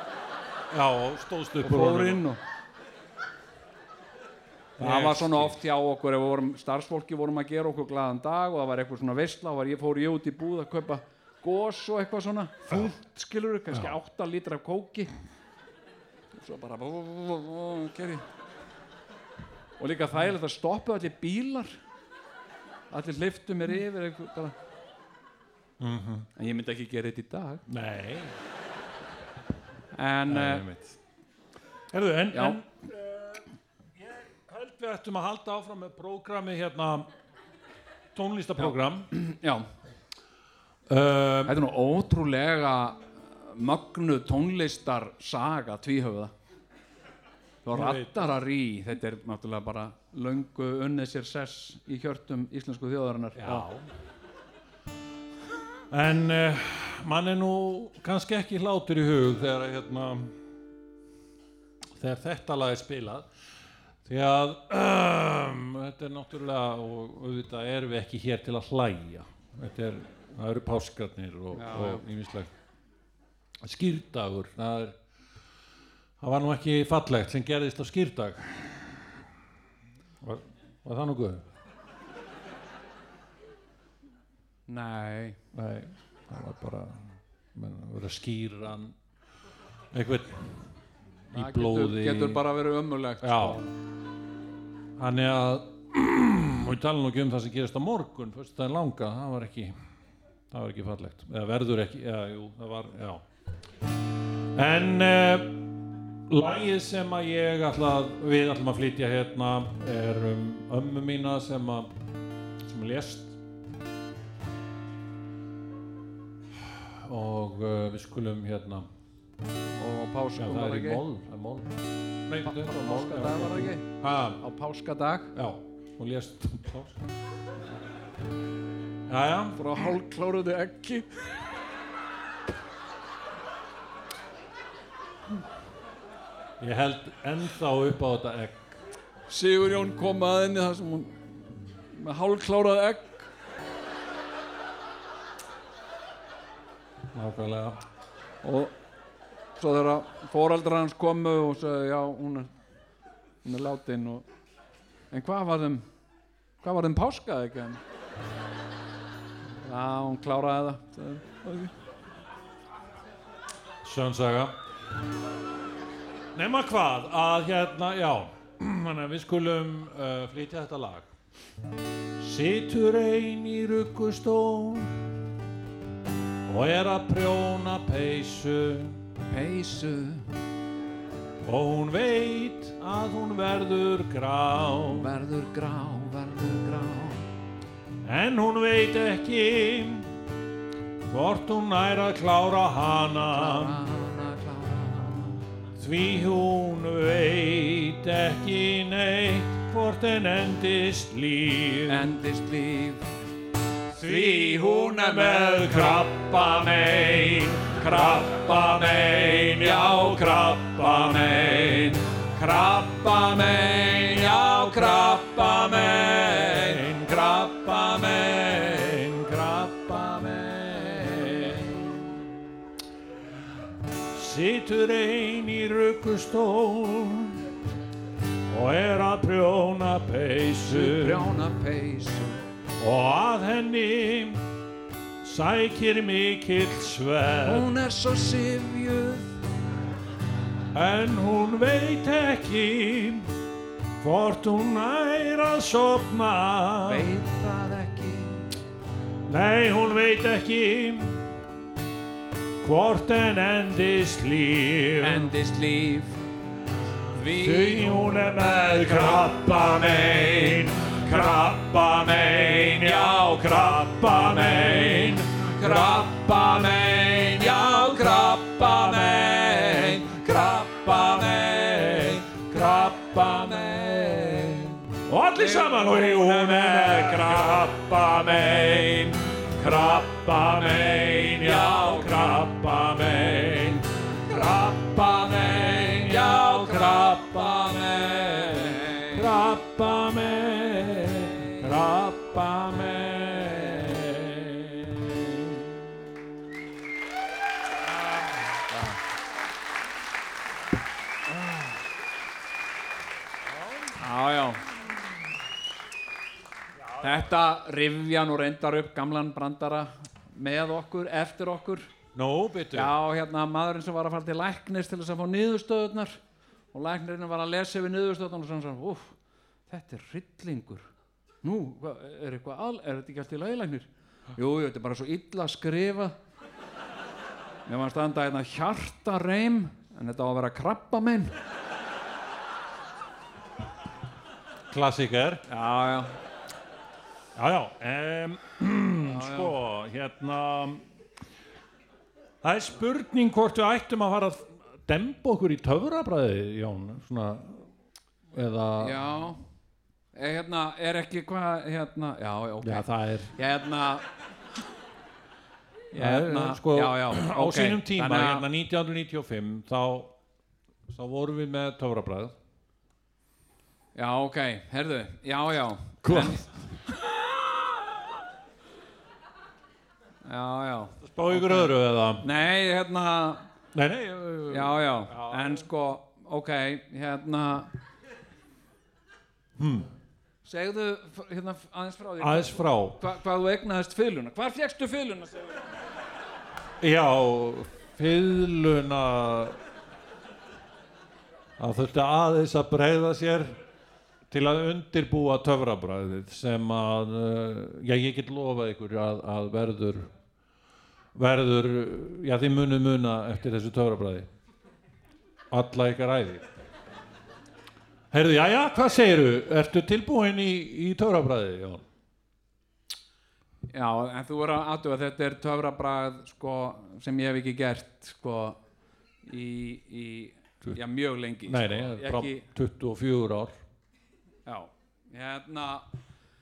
Já, og stóðst upp og fór inn og það var svona oft hjá okkur ef við vorum, starfsfólki vorum að gera okkur glaðan dag og það var eitthvað svona veistla og var, ég fór ég út í búð að kaupa gos og eitthvað svona. Þungt skilur kannski 8 lítra af kóki. Og svo bara og líka þægilegt að stoppa allir bílar allir hliftu mér yfir eitthvað bara. En ég myndi ekki gera þetta í dag. Nei, en uh, einmitt. Herðu, en, Já. en uh, ég held við ættum að halda áfram með prógrami hérna tónlistaprógram já, um, þetta er nú ótrúlega mögnu tónlistar saga tvíhöfða og Ég veit. rattararí þetta er náttúrulega bara löngu unnið sér sess í hjörtum íslensku þjóðarinnar. Já. En uh, mann er nú kannski ekki hlátur í hug þegar hérna þegar þetta lag er spilað. Því að um, þetta er náttúrulega og auðvitað erum við ekki hér til að hlæja. Þetta er, það eru páskarnir og, og ímislegt skýrdagur það er það var nú ekki fallegt sem gerðist á skýrdag var, það nú guð? nei, Nei, það var bara menn, að vera að skýra hann einhvern í það blóði. getur, getur bara verið ömulegt já. þannig að og ég tala nú ekki um það sem gerist á morgun fyrst það er langa, það var ekki það var ekki fallegt, eða verður ekki já, jú, það var, já. En uh, lagið sem að ég ætla að við ætlum að flytja hérna er um ömmu mína sem að sem lést. Og uh, við skulum hérna og já, páskum það er í mól, það er mól Nei, er mól páskadag var ekki? Ha, á páskadag já, hún lést pás já, já, frá hálfkláruðu ekki ég held ennþá upp á þetta egg. Sigur Jón kom að henni þar sem hún með hálfklárað egg. Nákvæmlega. Og svo þegar foreldrar hans komu og sagði já hún er, hún er látin og en hvað var þeim hvað var þeim páskað ekki en? Já hún kláraði það sagði, Nefna hvað að hérna, já við skulum uh, flytja þetta lag. Situr ein í ruggustól og er að prjóna peysu. Peysu. Og hún veit að hún verður grá. Verður grá verður grá. En hún veit ekki hvort hún nær að klára hana. Klára hana Því hún veit ekki neitt hvort en endist líf. Endist líf. Því hún er með krabba mein Krabba mein, já krabba mein. Krabba mein, já krabba mein Situr ein í ruggustól og er að prjóna peysu. Brjána peysu. Og að henni sækir mikill sverð. Hún er svo sifjuð en hún veit ekki hvort hún nær að sopna veit það ekki. Nei hún veit ekki hvort en endist líf. Endist líf. Því hún er með krabba mein, krabba mein, já krabba mein, krabba mein, já krabba mein, krabba mein, krabba mein. Og allir saman, hún er með krabba mein, Krabba megin, já, krabba megin, krabba megin, já, krabba megin, krabba megin, krabba megin. Já, já. Þetta rifja nú reyndar upp gamlan brandara með okkur, eftir okkur. Nú, byttu. Já, hérna maðurinn sem var að fara til læknis til þess að fá niðurstöðunar og læknirinn var að lesa yfir niðurstöðunar og svona svona, úff, þetta er hryllingur. Nú, hva, er eitthvað al, er þetta ekki allt í laglæknir? Jú, jú, þetta er bara svo illa skrifað. Mér var að standa hérna hjartareim, en þetta á að vera krabbamein. Klassiker. Já, já. Já, já, um, sko, hérna, það er spurning hvort við ættum að fara að demba okkur í töfrabræði, Jón, svona, eða, Já, er, hérna, er ekki hvað, hérna, já, já, ok. Já, það er, Hérna, hérna, er, sko, já, já, á ok. sínum tíma, Þannig hérna 1995, þá, þá vorum við með töfrabræð. Já, ok, herðu, já, já. Hvað? Já, já. Spá ykkur öðru eða? Nei, hérna, Nei, nei, já, já, en sko, ok, hérna. Hmm. Segðu hérna aðeins frá því. aðeins frá. Hva, hvað þú egnaðist fyluna. Hvar fjekkstu fyluna? Já, fiðluna að þurfti aðeins að breyða sér til að undirbúa töfrabræðið sem að uh, já, ég get lofað ykkur að, að verður verður, já þið munu muna eftir þessu töfrabræði alla ykkar æði Heyrðu, já, já, hvað segiru? Ertu tilbúin í, í töfrabræði, Jón? Já, en þú er að aðtuga, þetta er töfrabragð, sko, sem ég hef ekki gert, sko, í, í, já, mjög lengi. Nei, sko. nei, frá Ekki, 24 ár já, hérna,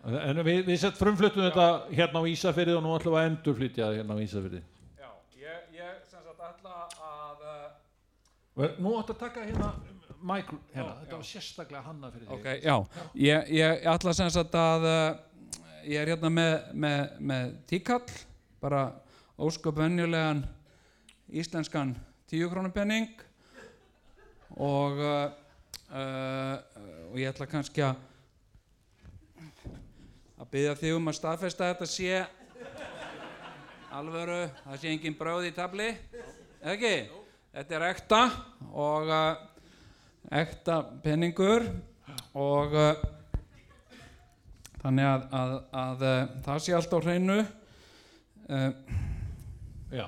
En við, við sett frumfluttum þetta hérna á Ísafyrði og nú ætlum við að endurflytja það hérna á Ísafyrði. já, ég, ég, sem sagt, ætla að, uh, Nú ættu að taka hérna Michael, hérna, þetta var sérstaklega hanna fyrir ok, já, ég, ég ætla sem sagt að, uh, ég er hérna með, með, með tíkall, bara ósköp venjulegan íslenskan tíu krónu penning og, uh, og ég ætla kannski að að byggja þig um að staðfesta að þetta sé alvöru, það sé engin bröð í tabli ekki? Þetta er ekta og uh, ekta penningur og uh, þannig að, að, að uh, það sé allt á hreinu. Já,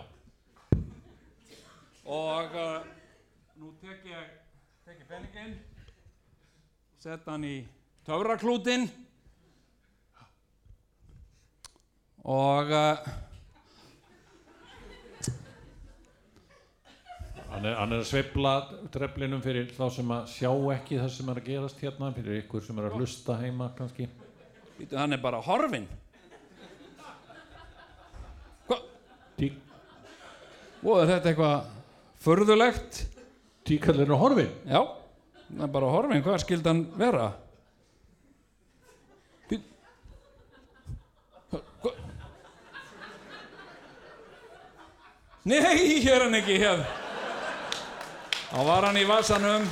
og nú tek ég penningin set hann í töfraklútin og uh, hann er, hann er að sveifla treflinum fyrir þá sem að sjá ekki það sem er að gerast hérna, fyrir ykkur sem er að hlusta heima kannski. Hann er bara horfinn Hvað? Og er þetta eitthvað furðulegt? tíkallin er horfin. Já, það er bara horfinn, hvað skildi hann vera? Nei, hér er hann ekki hér. Þá var hann í vasanum.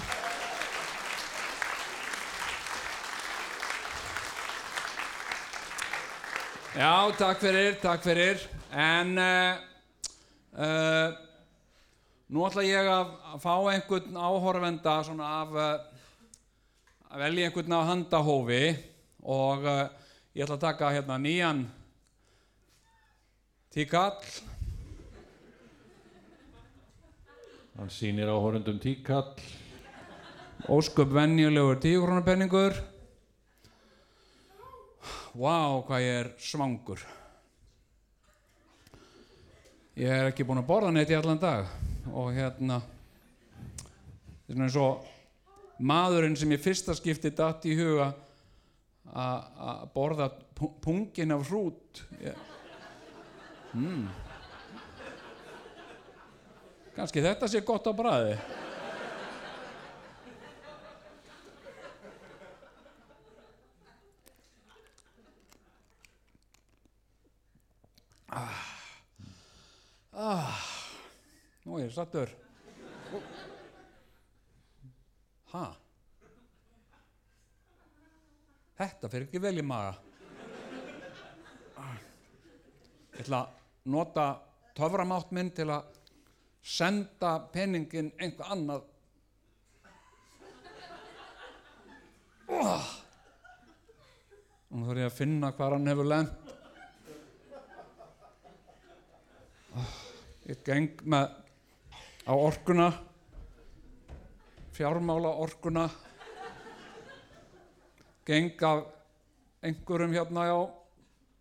Já, takk fyrir, takk fyrir. En uh, uh, Nú ætla ég að fá einhvern áhorfenda af uh, að velja einhvern af handahófi og ég ætla að taka hérna nýjan tíkall Hann sýnir áhorundum tíkall. ósköp venjulegur tíukrónapenningur Vá, hvað ég er svangur Ég er ekki búinn að borða neitt í allan dag og hérna er svona eins og maðurinn sem ég fyrsta skipti datt í huga að borða pu- pungin af hrút ég... mm. Kanski þetta sé gott á bræði. Ah. Ah. Nú ég er sattur. Hæ? Þetta fyrir ekki vel í maga. Ég ætla að nota töframátt minn til að senda peningin einhver annað. Oh. Nú þarf ég að finna hvað hann hefur lent. Ég geng með á orkuna, fjármála orkuna, geng af einhverjum hérna já.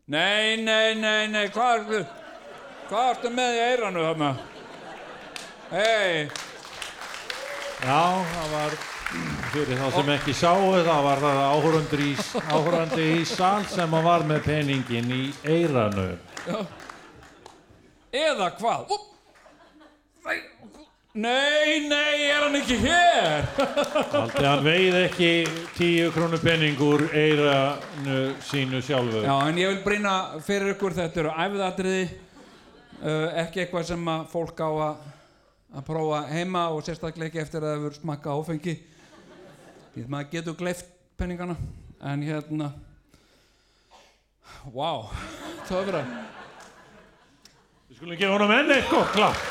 Nei, nei, nei, nei, hvað ertu, hvað ertu með í eiranu þarna? Hei, Já, það var fyrir þá sem ekki sáu það var það áhorandi í, áhorandi í sal sem að var með peningin í eiranu eða hvað? Nei, Nei, nei, er hann ekki hér? Haldi hann veið ekki tíu krónu penning úr eiranu sínu sjálfu. Já, en ég vil brýna fyrir ykkur þetta eru æfðatriði uh, ekki eitthvað sem að fólk á að að prófa heima og sérstaklega ekki eftir að það hefur smakka áfengi. Því að maður getur gleift penningana en hérna wow, töfra Við skulum gefa honum enn eitt gott klapp.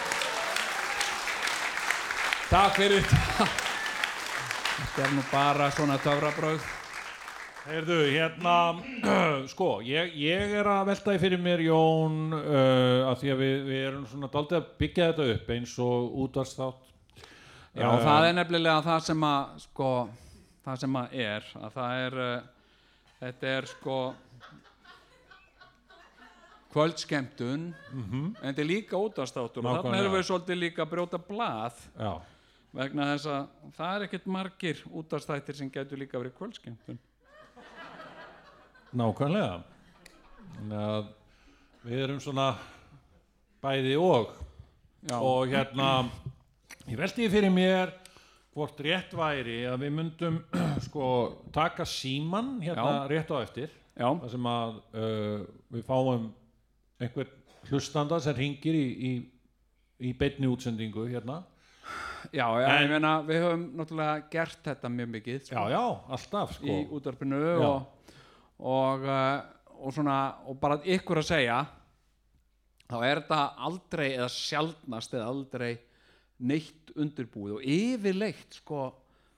Takk fyrir. Þetta er nú bara svona töfrabröð Heyrðu, hérna, sko, ég, ég er að velta í fyrir mér, Jón, uh, að því að við, við erum svona daldið að byggja þetta upp eins og útvarsþátt. Já, það er nefnilega það sem að sko, það sem að er að það er uh, þetta er sko kvöldskemtun en þetta er líka útastáttur og þarna erum við svolítið líka að brjóta blað Já, vegna þess að það er ekkert margir útastættir sem getur líka verið kvöldskemtun nákvæmlega. Við erum svona bæði og. Já, Og hérna, ég velti fyrir mér hvort rétt væri að við myndum sko taka síman hérna Já. rétt á eftir. já, þar sem að uh, við fáum einhver hlustanda sem ringir í, í, í beinni útsendingu hérna já, já En- ég meina við höfum náttúrulega gert þetta mjög mikið sko, já, já, alltaf sko í útvarpinu Já. og, og, uh, og svona og bara ykkur að segja þá er þetta aldrei eða sjaldnast eða aldrei neitt undirbúið. Og yfirleitt sko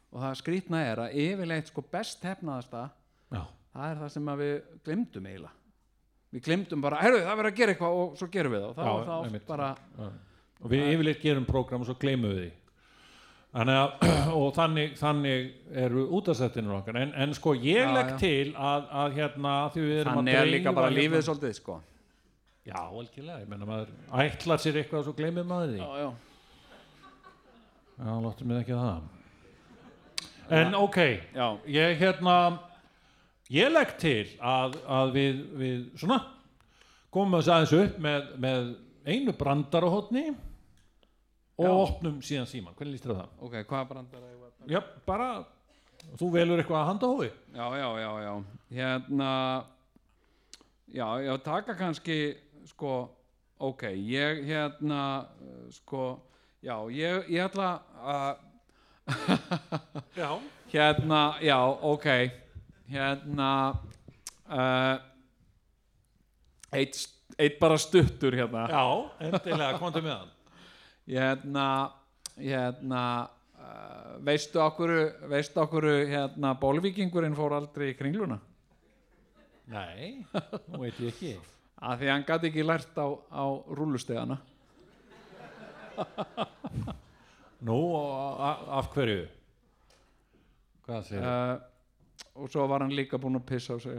og það skrýtna er að yfirleitt sko best hefnaðasta já, það er það sem við glemdum eiginlega. Við glemdum bara, herru það verður að gera eitthvað og svo gerum við það. Og þá Já, er það oft bara já. og við yfirleitt gerum prógram og svo gleymum við því Þannig að, og þannig, þannig eru útastættinur okkar. En, en sko ég Já, legg já. til að, að hérna því við erum þannig að er líka bara dreifa lífið hérna, svolítið sko. Já, algjörlega, ég menna maður ætlar sér eitthvað og svo gleymir maður því. Já, já. já, láttum við ekki það. En ok. Já, ég hérna ég legg til að, að við, við svona komum þess aðeins upp með, með einu brandarahotni og Já. opnum síðan síman hvernig líst þér á það? ok, hvað brandar það? Já, bara þú velur eitthvað að handa hófi Já, já, já, já. Hérna, já, já, taka kannski, sko, ok, ég, hérna, uh, sko, já, ég, ég ætla að, Já, hérna, já, ok, hérna, uh, eitt, eitt bara stuttur, hérna. já, endilega komdu með hann Hérna, hérna, uh, veistu okkur, veistu okkur, hérna, bólvíkingurinn fór aldrei í kringluna? Nei, nú veit ég ekki. Að því hann gæti ekki lært á, á rúlustegana Nú, af hverju? Hvað segir uh, uh, og svo var hann líka búinn að pissa á sig.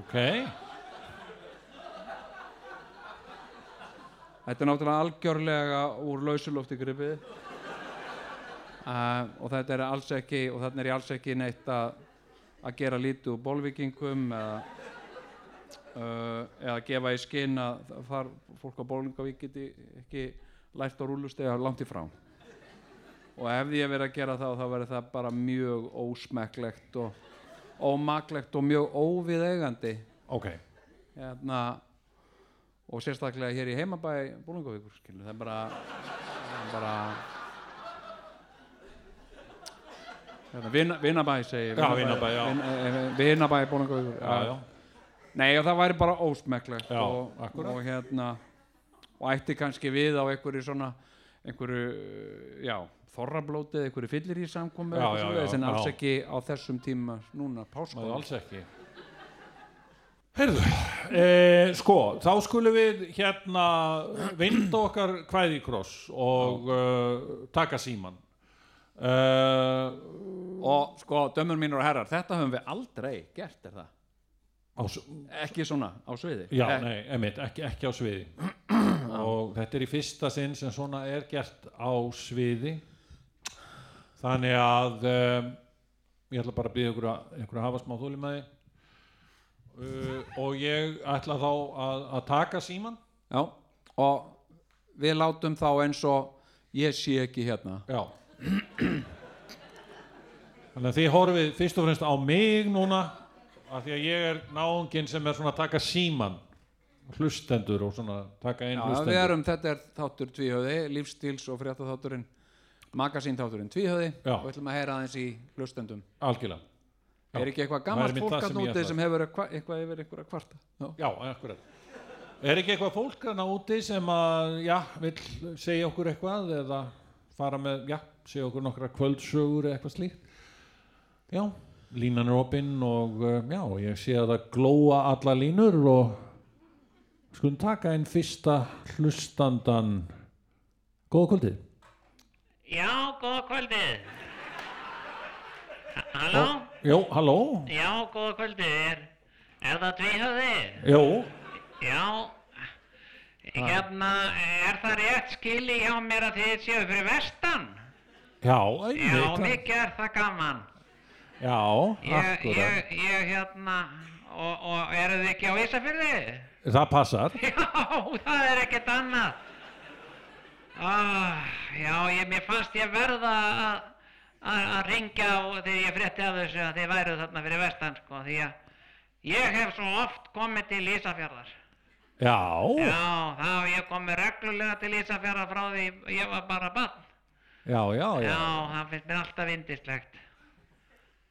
Ok, þetta er náttúrulega algjörlega úr lausulofti gripið uh, og þetta er alls ekki og þarna er ég alls ekki neitt að að gera lítið úr bólvíkingum eða uh, eða gefa í skinn að þar fólk á bólingavík geti ekki lært á rúlustega langt í frá. Og ef ég verið að gera það þá verður það bara mjög ósmekklegt og ómaklegt og mjög óviðeigandi. Ok, hérna, og sérstaklega hér í heimabæ Búlingavíkur skilur, það er bara, það er bara hérna, vina, vinabæ segi ég, Já, Vinabæ, já. vin, eh, vinabæ já nei og það væri bara ósmekklegt Já, og, og hérna og ætti kannski við á einhverju svona einhverju, já þorrablótið, einhverju fyllir í samkomi en alls ekki á þessum tíma núna, páskóla alls ekki Heyrðu, e, sko, þá skulum við hérna vinda okkar kvæði kross og uh, taka síman uh, og sko, dömur mínur og herrar þetta höfum við aldrei gert, er það? Á, ekki svona á sviði? Já, Eh, nei, emitt, ekki, ekki á sviði. Og þetta er í fyrsta sinn sem svona er gert á sviði. Þannig að um, ég ætla bara að byggja ykkur að, ykkur að hafa smá þóli með því uh, og ég ætla þá að, að taka síman já, og við látum þá eins og ég sé ekki hérna. Já. Þannig að þið horfið fyrst og fremst á mig núna af því að ég er náunginn sem er svona að taka síman hlustendur og svona taka inn já, hlustendur. við erum, þetta er þáttur tvíhöði lífstíls og frétta þátturinn magasín þátturinn tvíhöði Já. og við ætlum að heyra aðeins í hlustendur algjörlega. Já. Er ekki eitthvað gammalt fólk að núti sem hefur eitthvað, yfir einhverja kvarta já. Já, akkurat Er ekki eitthvað fólk hana úti sem að, já, vill segja okkur eitthvað eða fara með, já, segja okkur nokkra kvöldsögur eða eitthvað slíkt? Já, línan er opinn og uh, já, ég sé að það glóa alla línur og skulum taka inn fyrsta hlustandan. Góða kvöldið. Já, góða kvöldið. Ha- Halló? Jó, halló? Já, góða kvöldið. Er, það tvíhöði? Jó, Já. Hérna, er það rétt skili hjá mér að þið séu fyrir vestan? já, Já, einmitt. mikið er það gaman. Já, Ég, akkurat. ég, ég hérna, og, og eru þið ekki á Ísafirði? Það passar. Já, það er ekkert annað. Ah, já, ég, mér fannst ég verða að að ringja og þegar ég frétti af þessu að þið væru þarna fyrir vestan, sko, því að ég hef svo oft komið til Ísafjarðar. Já, Já, þá ég komið reglulega til Ísafjarðar frá því ég var bara barn. já, já, já. Já, það finnst mér alltaf vindislegt.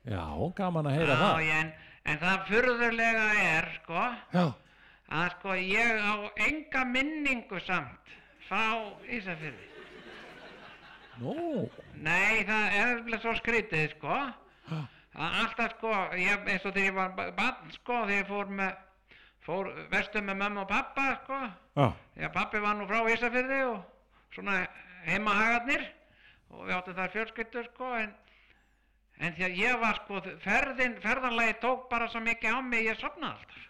Já, gaman að heyra Já, það. ég, en, en það furðulega er, sko, Já. að sko ég á enga minningu samt frá Ísafjörði. Nú, Nei, það er alveg svo skrítið, sko. Það alltaf, sko, ég, eins og þegar ég var ba- barn, sko, þegar ég fór með, fór vestum með mömmu og pappa, sko. já, Já, pappi var nú frá Ísafjörði og svona heimahagarnir og við áttum þar fjölskyldur, sko, en, en því að ég var, sko, ferðin, ferðanlagi tók bara svo mikið á mig, ég sopnaði alltaf.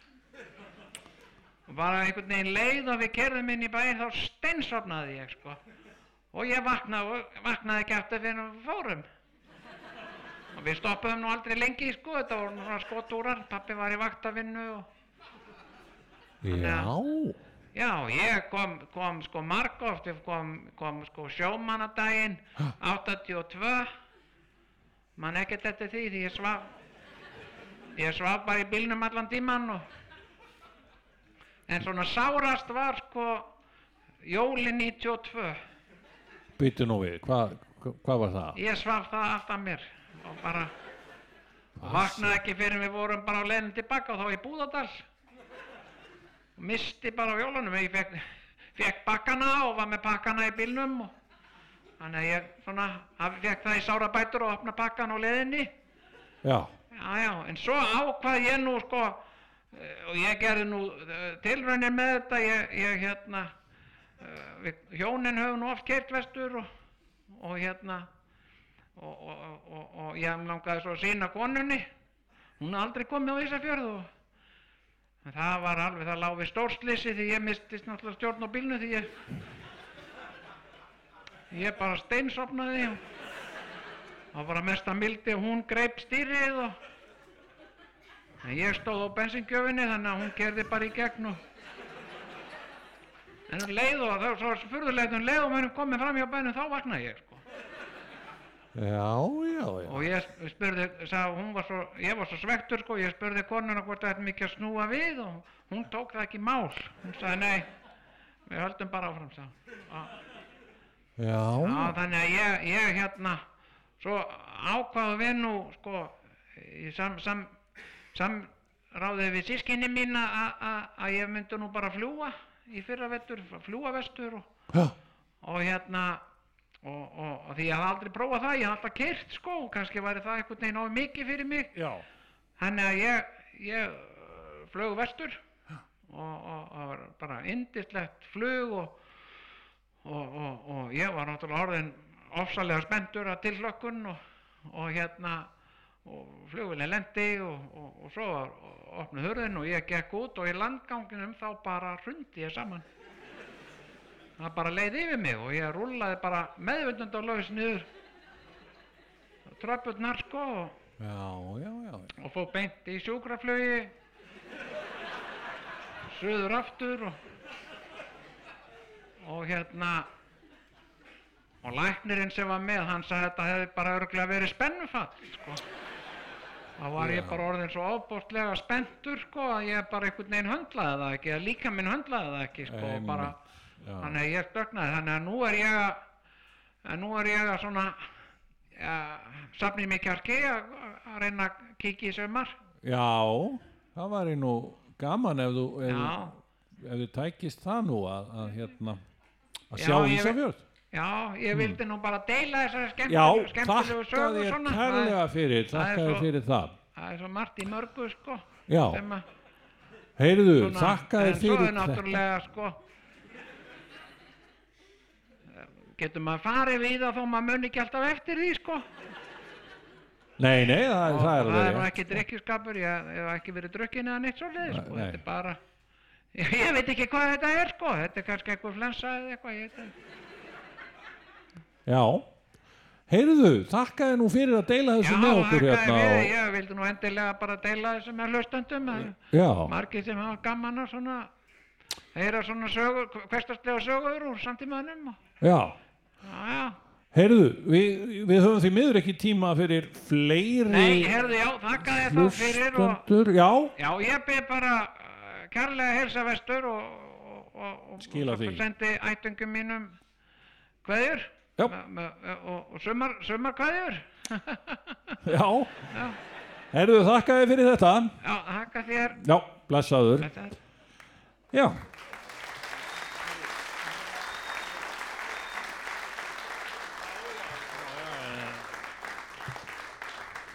Og bara einhvern veginn leið og við kerðum inn í bæinn, þá steinsopnaði ég, sko. Og ég vaknaði, og vaknaði ekki eftir fyrir við fórum. Og við stoppuðum nú aldrei lengi, sko, þetta voru svona skotúrar, pappi var í vaktavinnu og já, Já, ég kom, kom sko margóft, ég kom, kom sko sjómanadaginn 82, man ekkert eftir því því ég svaf, ég svaf bara í bílnum allan tíman og, en svona sárast var sko jólin 92, byttu nú við, hvað hva, hva var það? ég svaf það allt af mér og bara vaknaði ekki fyrir við vorum bara á leiðin tilbaka og þá í Búðardal. Og misti bara á jólunum ég fekk, fekk bakkana og var með pakkana í bílnum og þannig að ég svona fekk það í sára bætur og opna pakkan á leiðinni. Já, já já en svo ákvað ég nú sko eh, og ég gerði nú eh, tilraunir með þetta ég, ég hérna hjónin höfum oft keirt vestur og, og hérna og, og, og, ég langaði svo að sína konunni. Hún er aldrei komið á Ísafjörð og en það var alveg, það lág við stórslýsi því ég mistist náttúrulega stjórn á bílnu því ég ég bara steinsopnaði og það var að mesta mildi og hún greip stýrið og en ég stóð á bensingjöfinni þannig að hún kerði bara í gegn og en um leið og það var svo furðulegt um leið og mér komið fram hjá bænum þá vaknaði ég sko Já, já, já. og ég spurði, hún var svo, ég var svo svektur sko, ég spurði konuna hvort það ætti mikið að snúa við og hún tók það ekki mál. Hún sagði, nei, við höldum bara áfram, sagði. hún. Já, Já, þannig að ég, ég hérna, svo ákvaðu við nú, sko, í sam, sam, samráðið við sískinni mín að- að að ég myndi nú bara fljúa í fyrra vettur, fljúa vestur og, já, og hérna, og, og, og því ég hafði aldrei prófað það, ég hafði alltaf kert, sko, og kannski væri það einhvern veginn of mikið fyrir mig. Þannig að ég, ég uh, flög vestur og, og, og var bara indislegt flug og, og, og, og ég var náttúrulega orðin ofsalega spenntur að tilhlökkun og, og hérna og flugvilin lendi og, og, og svo var opnuð hurðin og ég gekk út og í landganginum þá bara hrundi ég saman. Það bara leið yfir mig og ég rúllaði bara meðvindund og laus niður tröppurnar sko og og fór beint í sjúkraflugi suður aftur og, og hérna og læknirinn sem var með hann sagði að þetta hefði bara örglega verið spennufall sko. Þá var ég bara orðin svo ofbóstlega spenntur sko að ég bara einhvern veginn höndlaði það ekki eða líka minn höndlaði það ekki sko Einmitt, bara þannig að ég stöknaði þannig að nú er ég að að nú er ég að svona ja, safni mig kjarki að, að reyna að kíkja í sömar Já, það væri nú gaman ef þú, ef, ef þú tækist það nú að, að hérna, að Já, sjá ég- Ísafjörð. Já, ég vildi nú bara deila þessari Já, skemmtilegu, skemmtilegu þakka sögu þér svona. kærlega fyrir, það er þakka þér fyrir það. Það er svo margt í mörgu, sko. Já, heyrðu, þakka þér En svo fyrir er náttúrulega, sko, getur maður farið við það þó maður muni ekki alltaf eftir því, sko. Nei, nei, það, Og það er það er alveg nú ekki drikkjuskapur, ég hef ekki verið drukkin eða neitt svolítið, sko. Nei. Þetta er bara, ég, ég veit ekki hvað þetta er, sko. Þetta er kannski eitthvað flensa eða eitthvað, ég veit. Já, heyrðu, þakka þér nú fyrir að deila þessu með okkur hérna. þér fyrir, og- ég vildi nú endilega bara deila þessu með Já, margir sem hafa gaman að svona heyra svona sögur, hverstaslega sögur úr samtímaðnum og já. já, já, Heyrðu, við, við höfum því miður ekki tíma fyrir fleiri nei, herði, já, þakka þér þá fyrir og. Já, já, ég byrð bara uh, kærlega heilsa vestur og, og, og, sendi ættungum mínum Já. Me- og, og sumar, sumar kveðjur já. Já. Heyrðu, þakka þér fyrir þetta. já, þakka þér Já, blessaður. Blessaður. Já.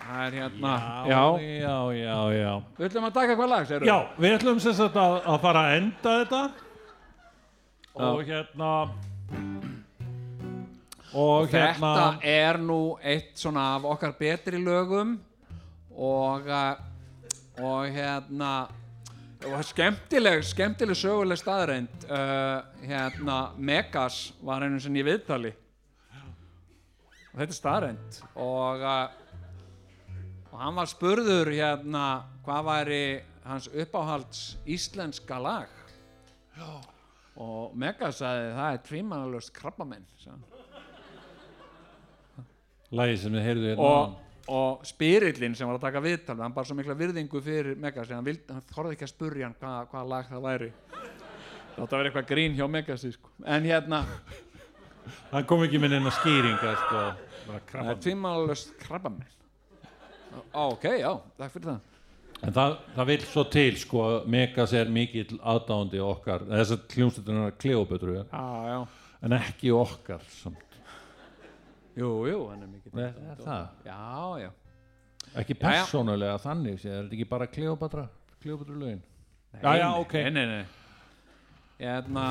Það er hérna, Já, já. já, já, já. Við ætlum að taka hvað lag, segir Já, við ætlum sem sagt að, að fara að enda þetta og hérna og hérna Þetta er nú eitt svona af okkar betri lögum. Og, uh, og hérna og skemmtileg, skemmtileg söguleg staðreind uh, hérna Megas var einu sinni í viðtali. Og þetta er staðreind og, uh, og hann var spurður hérna hvað væri hans uppáhalds íslenska lag. Já. og Megas sagði það er tvímannalöst krabbamenn sagði lagi sem við heyrðu hérna og, og spyrillin sem var að taka viðtal hann bara svo mikla virðingu fyrir Megas hann, hann þorði ekki að spurja hann hvað, hvað lag það væri þetta var eitthvað grín hjá Megasi sko. en hérna, hann kom ekki með neina skýringa sko. Það er tvímálust krabbamenn ok, já, takk fyrir það en það, það vil svo til sko, Megas er mikill aðdáandi okkar þess að kljómsveitunar Kleopötru en ekki okkar samt. Jú, jú, hann er mikið er, er það? Já, já, ekki já. persónulega þannig sé, er þetta ekki bara Kleopatra Kleopatra lögin? Já, já, ok. Nei, nei, nei. Hérna,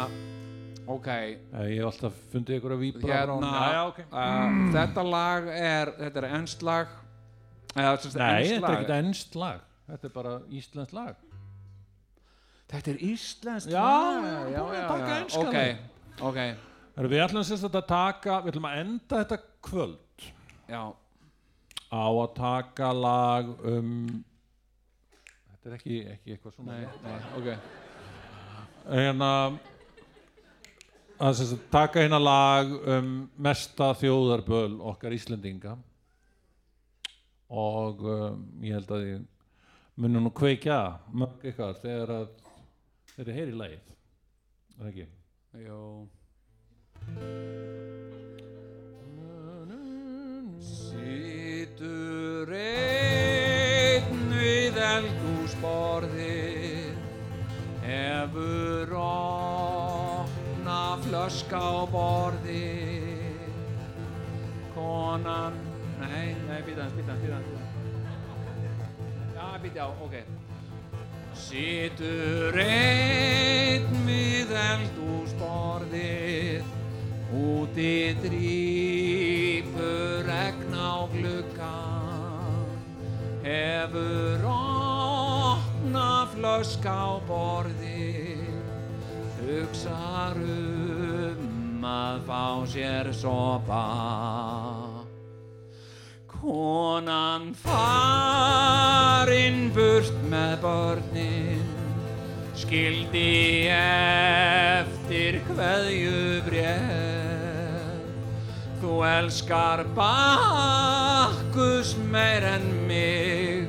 ok. Ég hef alltaf fundið ykkur að víbra hérna, já, já, ok. uh, þetta lag er þetta er ennst lag. Eða, sem sagt, Nei, þetta er ekkert ennst lag. Þetta er bara íslenskt lag. Þetta er íslenskt Já, lag. já, já, já, já, Ok, ok, Við ætlum sérst að taka Við ætlum að enda þetta kvöld. Já. Á að taka lag um Þetta er ekki, ekki eitthvað svona Nei, nei, ok. Hérna að sem sagt, taka hérna lag um mesta þjóðarböl okkar Íslendinga. Og um, ég held að ég munum nú kveikja mörg ykkar þegar að þeir eru heyri lagið. Er það ekki? Jó Sýtur einn við eldhúsborðið. Hefur opna flösk á borðið. Konan Nei, nei, býta hans, býta hans, býta hans Já, býta á, ok. Sýtur einn við eldhúsborðið. Úti á gluggan Hefur opna flösk á borðið. Hugsar um að fá sér sopa. Konan farinn burt með börnin. Skildi eftir kveðju Þú elskar bakkus meir en mig.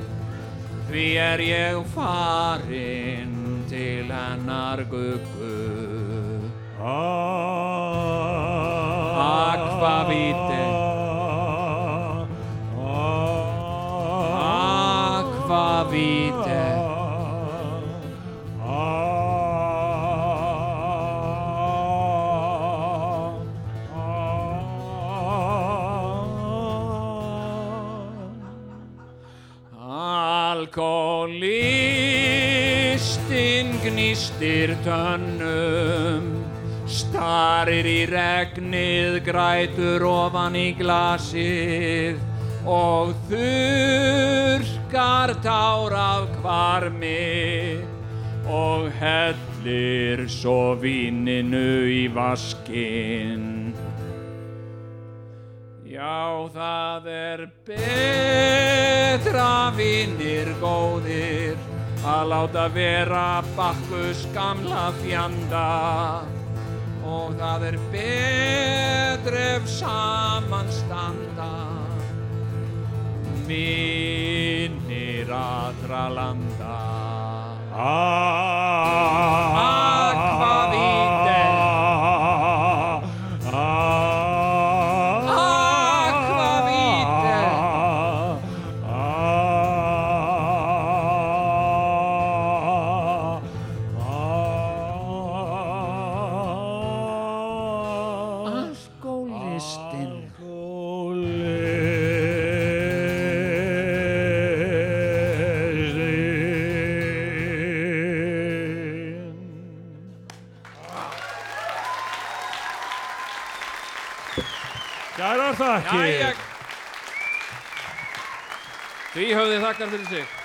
Því er ég farinn til hennar guggu. Aquavite Aquavite Gnýstir tönnum Starir í regnið, grætur ofan í glasið og þurrkar tár af kvarmi og hellir svo víninu í vaskinn. Já, það er betra vinnir góðir að láta vera bakkus gamla fjanda og það er betra ef saman standa minnir allra landa. Aquavite. Höfði þakkar fyrir sig.